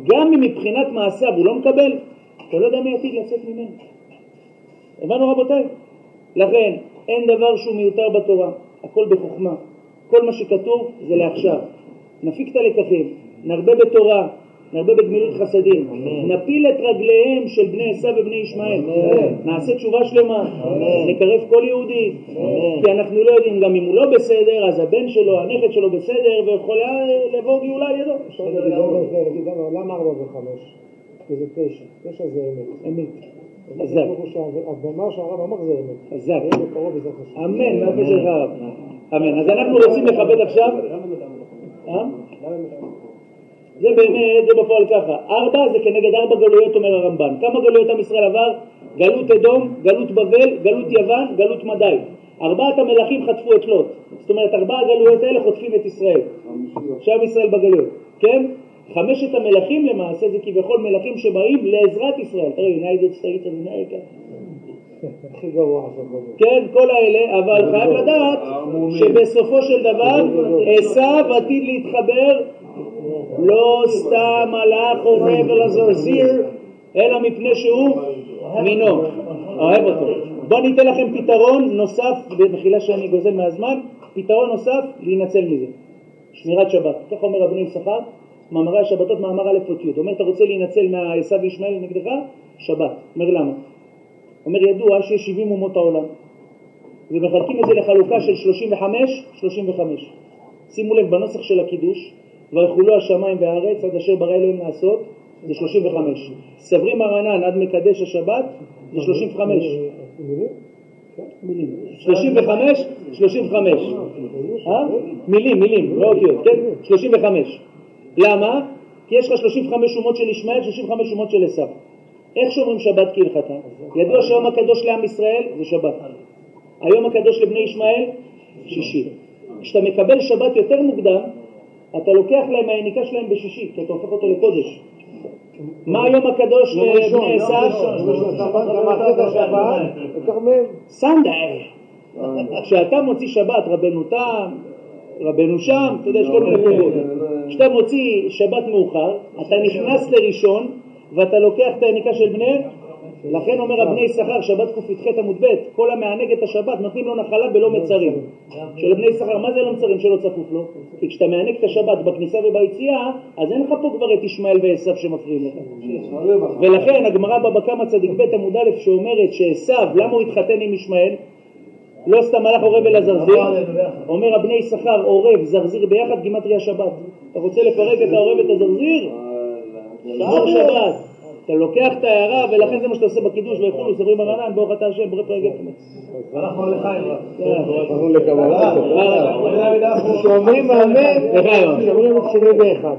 גם אם מבחינת מעשיו הוא לא מקבל, אתה לא יודע מי עתיד לצאת ממנו. הבנו רבותיי? לכן, אין דבר שהוא מיותר בתורה, הכל בחוכמה. כל מה שכתוב זה לעכשיו. נפיק את הלקחים, נרבה בתורה, נרבה בגמילות חסדים, נפיל את רגליהם של בני עשיו ובני ישמעאל, נעשה תשובה שלמה, נקרב כל יהודי, כי אנחנו לא יודעים גם אם הוא לא בסדר, אז הבן שלו, הנכד שלו בסדר, ויכולה לבוא גאולה על ידו. אפשר להגיד למה ארבע וחמש? כי זה תשע. תשע זה אמת. אמת. אז חזק. שהרב אמר זה אמת. חזק. אמן, מהפה שלך הרב. אמן. אז אנחנו רוצים לכבד עכשיו... אה? זה באמת, זה בפועל ככה. ארבע זה כנגד ארבע גלויות, אומר הרמב"ן. כמה גלויות עם ישראל עבר? גלות אדום, גלות בבל, גלות יוון, גלות מדי. ארבעת המלכים חטפו את לוט. זאת אומרת, ארבע הגלויות האלה חוטפים את ישראל. שעם ישראל בגלויות. כן? חמשת המלכים למעשה זה כביכול מלכים שבאים לעזרת ישראל. תראה, United States of America. הכי גרוע עכשיו. כן, כל האלה, אבל חייב לדעת שבסופו של דבר עשיו עתיד להתחבר לא סתם הלך עורב אל הזרזיר, אלא מפני שהוא מינו, אוהב אותו. בואו אני אתן לכם פתרון נוסף, במחילה שאני גוזל מהזמן, פתרון נוסף להינצל מזה, שמירת שבת. כך אומר רבני יששכר, מאמרי השבתות, מאמר א' אות י'. אומר, אתה רוצה להינצל מעשיו וישמעאל נגדך? שבת. אומר למה? אומר ידוע שיש 70 אומות העולם ומחלקים את זה לחלוקה של 35, 35. שימו לב בנוסח של הקידוש ויחולו השמיים והארץ עד אשר ברא אלוהים לעשות זה 35. סברים מרנן עד מקדש השבת זה 35. מילים? מילים. 35, 35. אה? מילים, מילים, לא אותיות, כן? 35. למה? כי יש לך 35 אומות של ישמעאל, 35 אומות של עשיו. איך שומרים שבת כהלכתה? ידוע שהיום הקדוש לעם ישראל זה שבת. היום הקדוש לבני ישמעאל, שישי. כשאתה מקבל שבת יותר מוקדם, אתה לוקח להם מהיניקה שלהם בשישי, כי אתה הופך אותו לקודש. מה היום הקדוש לבני עשיו? מהם. סנדאי. כשאתה מוציא שבת, רבנו תם, רבנו שם, אתה יודע, יש כל מיני קודות. כשאתה מוציא שבת מאוחר, אתה נכנס לראשון, ואתה לוקח את היניקה של בני, לכן אומר הבני יששכר, שבת קפ"ח עמוד ב', כל המענג את השבת נותנים לו נחלה בלא מצרים. של בני יששכר, מה זה לא מצרים שלא צפוף לו? כי כשאתה מענג את השבת בכניסה וביציאה, אז אין לך פה כבר את ישמעאל ועשו שמפריעים לך. ולכן הגמרא בבא קמא צדיק ב' עמוד א' שאומרת שעשו, למה הוא התחתן עם ישמעאל? לא סתם הלך עורב אל הזרזיר, אומר הבני יששכר עורב, זרזיר ביחד, גימטריה שבת. אתה רוצה לפרק את העורב ואת הזרזיר? שמור שבת. אתה לוקח את ההערה ולכן זה מה שאתה עושה בקידוש ויכולו סברים הרענן ברוך אתה השם בורא פרק גפנץ. הלכנו לחיים. אנחנו לקבלה. תודה רבה. שאומרים אמן, לחיים. שאומרים את 71.